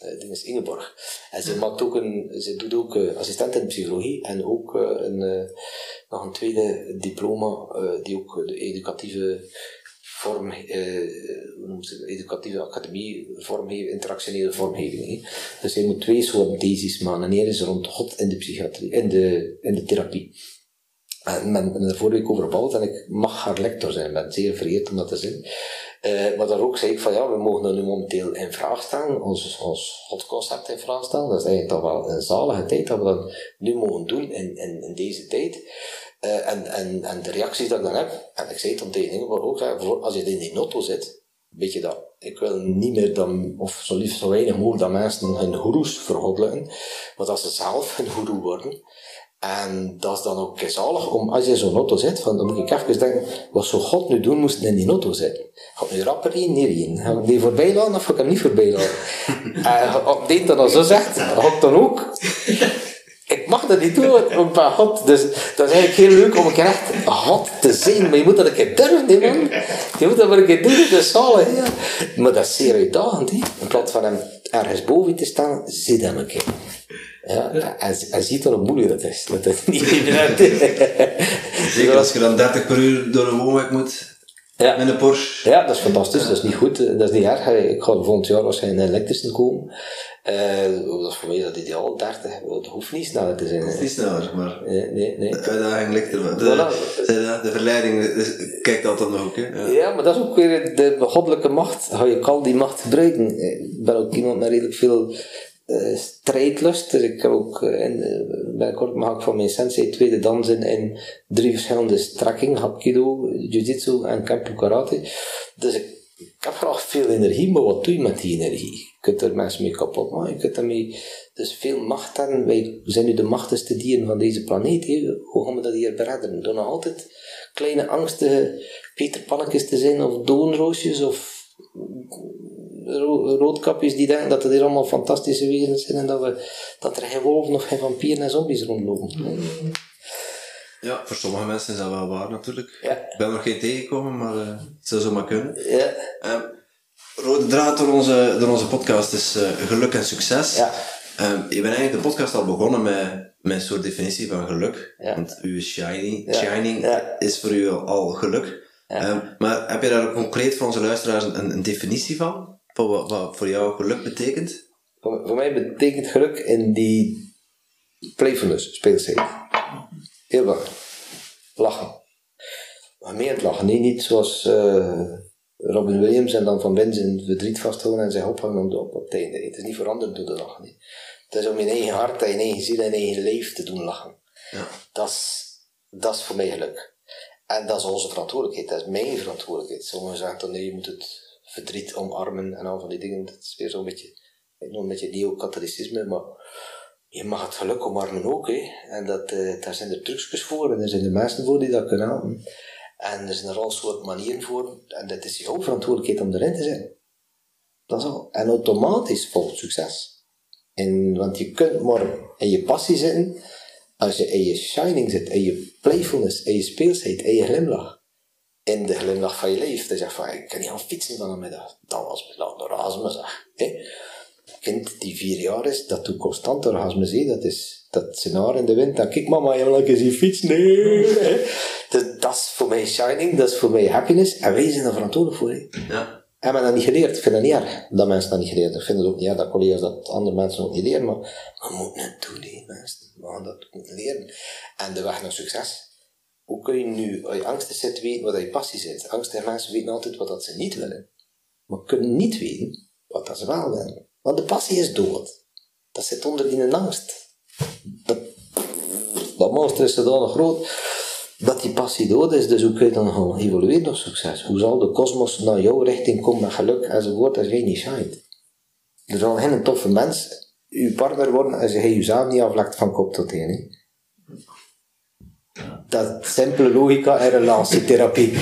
eh, ding is Ingeborg. En ze, maakt ook een, ze doet ook eh, assistent in psychologie en ook eh, een, eh, nog een tweede diploma eh, die ook de educatieve vorm, eh, educatieve academie, vormgeving, interactionele vormgeving. Dus je moet twee soorten theses maken. En één is rond God in de psychiatrie, in de, in de therapie. En men men er vorige week over en ik mag haar lector zijn. Ik ben zeer vereerd om dat te zijn. Eh, maar daar ook zei ik van ja, we mogen dat nu momenteel in vraag stellen, ons, ons godconcept in vraag stellen. Dat is eigenlijk toch wel een zalige tijd dat we dat nu mogen doen in, in deze tijd. Eh, en, en, en de reacties dat ik dan heb, en ik zei het dan tegen Ingeborg ook, hè, voor- als je in die notto zit, weet je dat, ik wil niet meer dan, of zo liefst zo weinig mogelijk dat mensen hun goeroes vergoddelijken, maar dat ze zelf hun goeroe worden. En dat is dan ook zalig om, als je in zo'n auto zit, van, dan moet ik even denken, wat zou God nu doen, moest in die auto zitten? Gaat nu rapper in, neer in? Ga ik die voorbij laten of ga ik hem niet voorbij laten? en op die dat dan zo zegt, God dan ook. Ik mag dat niet doen, want ik ben God. Dus dat is eigenlijk heel leuk om een keer echt God te zien. Maar je moet dat een keer durven, hè, man. Je moet dat maar een keer doen. Maar dat is zeer uitdagend. Hè. In plaats van hem ergens boven te staan, zit hem een keer. Ja, en, en ziet dan hoe moeilijk dat is. Dat is niet Zeker als je dan 30 per uur door een woonwijk moet, Ja. met een Porsche. Ja, dat is fantastisch. Dat is niet goed. Dat is niet erg. Ik ga volgend jaar waarschijnlijk een elektrische komen. Eh, dat is voor mij dat ideaal. 30. Dat hoeft niet sneller te zijn. Dat is niet sneller, maar Nee, nee, nee. de uitdaging ligt er. De, Voilà. de, de verleiding dus, kijkt altijd nog ook. Hè. Ja. Ja, maar dat is ook weer de goddelijke macht. Ga je al die macht gebruiken. Ik ben ook iemand met redelijk veel eh, strijdlust. Dus ik heb ook eh, in, eh, binnenkort mag van mijn sensei tweede dansen in drie verschillende strekkingen. Hapkido, Jiu-Jitsu en Kempo Karate. Dus ik, heb graag veel energie, maar wat doe je met die energie? Je kunt er mensen mee kapot maken, je kunt ermee dus veel macht hebben. Wij zijn nu de machtigste dieren van deze planeet. Hoe gaan we dat hier beredderen? Door nog altijd kleine angstige Peterpannetjes te zijn, of doonroosjes, of ro- roodkapjes die denken dat het hier allemaal fantastische wezens zijn en dat, we, dat er geen wolven of geen vampieren en zombies rondlopen. Ja, voor sommige mensen is dat wel waar natuurlijk. Ja. Ik ben er nog geen tegengekomen, maar eh, het zou zomaar kunnen. Ja, Ehm, rode draad door onze, door onze podcast is eh, geluk en succes. Ja. Ehm, je bent eigenlijk de podcast al begonnen met, met een soort definitie van geluk. Ja. Want uw shiny, Ja. shining Ja. is voor u al geluk. Ehm, maar heb je daar concreet voor onze luisteraars een, een definitie van? Van wat, wat voor jou geluk betekent? voor, voor mij betekent geluk in die playfulness, speelsheid. Heel belangrijk. Lachen. Maar meer het lachen. Nee, niet zoals eh, Robin Williams en dan van binnen zijn verdriet vasthouden en zich ophangen de op op het einde. Het is niet veranderd door te lachen. nee. Het is om in eigen hart en in eigen ziel en in eigen leven te doen lachen. Ja. Dat is, dat is voor mij geluk. En dat is onze verantwoordelijkheid, dat is mijn verantwoordelijkheid. Sommigen zeggen dan nee, je moet het verdriet omarmen en al van die dingen. Dat is weer zo'n beetje, nog een beetje neo-katholicisme, maar je mag het geluk omarmen ook. Hè. En dat, eh, daar zijn er trucjes voor en er zijn er mensen voor die dat kunnen helpen. En er zijn er al soort manieren voor. En dat is jouw verantwoordelijkheid om erin te zijn. Dat is al. En automatisch volgt succes. En, want je kunt maar in je passie zitten Als je in je shining zit, in je playfulness, in je speelsheid, in je glimlach, in de glimlach van je leven, dan zeg je van, ik kan niet gaan fietsen van een middag. Dan was het nou, orgasme zeg. Hè? kind die vier jaar is, dat doet constant orgasme, zie. dat is dat scenario in de wind, dan kijk mama, je wil eens die fiets, nee. hè. Dus dat is voor mij shining, dat is voor mij happiness, en wij zijn er verantwoordelijk voor. Hè. Ja. Hebben we dat niet geleerd? Ik vind dat niet erg dat mensen dat niet geleerd hebben. Ik vind het ook niet erg dat collega's dat andere mensen ook niet leren, maar we moeten het doen, hè, mensen. We gaan dat moeten leren. En de weg naar succes. Hoe kun je nu, als je angsten zit, weten wat je passie zit? Angstige mensen weten altijd wat dat ze niet willen. Maar kunnen niet weten wat dat ze wel willen. Want de passie is dood. Dat zit onder die angst. Dat, dat monster is zodanig groot dat die passie dood is. Dus hoe kun je dan gaan evolueren succes? Hoe zal de kosmos naar jouw richting komen met geluk enzovoort als jij niet shine? Er zal geen toffe mens uw partner worden als je jezelf niet aflegt van kop tot teen. Dat simpele logica en relatietherapie.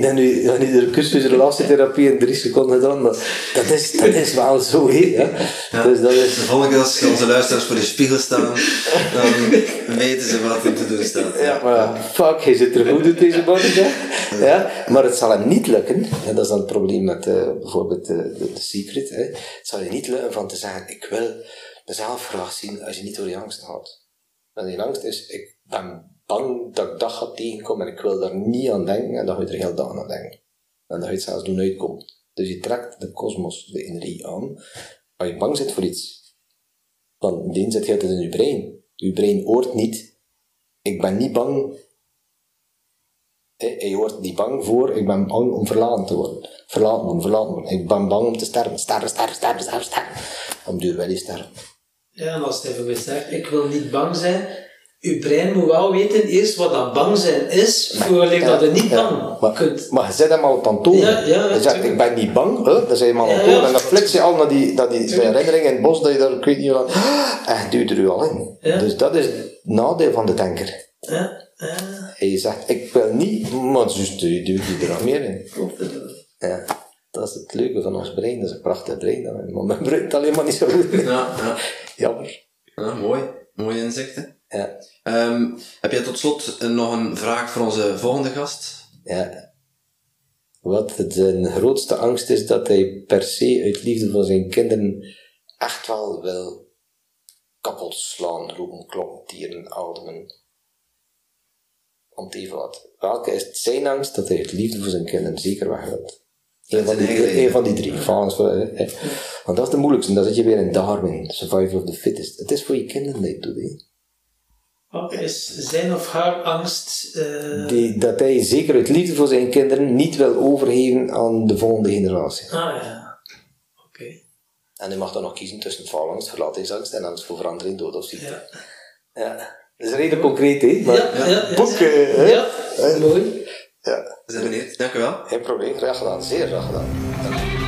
Dan nu, dan iedere cursus relatietherapie in drie seconden dan, maar dat is, dat is wel zo. Ja. Dus dat De is, als onze luisteraars voor de spiegel staan, dan weten ze wat er te doen staat. ja, maar fuck, hij zit er goed uit deze hè. ja. Maar het zal hem niet lukken, en dat is dan het probleem met eh, bijvoorbeeld de, de, de secret, hè. het zal je niet lukken van te zeggen, ik wil mezelf graag zien als je niet door die angst gaat. En die angst is, ik ben bang dat ik dat ga tegenkomen en ik wil daar niet aan denken en dan ga je er heel dag aan denken. En dan ga je het zelfs doen uitkomen. Dus je trekt de kosmos, de energie aan, als je bang zit voor iets. Want die zit tijd in je brein. Je brein hoort niet, ik ben niet bang. Je hoort niet bang voor, ik ben bang om verlaten te worden. Verlaten worden, verlaten. Ik ben bang om te sterven, sterven, sterven, sterven, sterven, sterven. Om duur wel je sterven. Ja, als het even weer zegt, ik wil niet bang zijn. Uw brein moet wel weten eerst wat dat bang zijn is, voordat dat je niet bang maar, kunt. Maar je zet hem al op het. Ja, ja, je zegt, ik ben niet bang. Hè? Dan zeg je hem al op Ja, het toon. ja. En dan flits je al naar die, naar die herinnering in het bos, dat je daar, ik weet niet wat, en duwt er u al in. Ja. Dus dat is het nadeel van de denker. Ja, ja, En je zegt, ik wil niet, maar dus je duwt die er al meer in. klopt het. Ja. Dat is het leuke van ons brein, dat is een prachtig brein. dat Maar mijn brein is alleen maar niet zo goed. Ja, ja. Jammer. Ja, mooi. Mooie inzichten. Ja. Ehm, heb jij tot slot nog een vraag voor onze volgende gast? Ja. Wat zijn grootste angst is, dat hij per se uit liefde voor zijn kinderen echt wel wil kapot slaan, roepen, kloppen, tieren, ademen. Om even wat. Welke is zijn angst dat hij uit liefde voor zijn kinderen zeker weg wilt? Een van, die, eigen een van die drie. Want dat is de moeilijkste, dan zit je weer in Darwin, survival of the fittest. Het is voor je kinderen dat je doet. Is zijn of haar angst? eh, Die, dat hij zeker uit liefde voor zijn kinderen niet wil overgeven aan de volgende generatie. Ah ja, oké. En hij mag dan nog kiezen tussen faalangst, verlatingsangst en angst voor verandering, dood of ziekte. Ja. Ja. Dat is redelijk concreet, hè? Maar Ja, ja, ja, boek, ja. eh, hè? Ja, mooi. Ja. Zijn benieuwd. Dank u wel. Geen probleem, graag gedaan. Zeer graag gedaan. Dank u.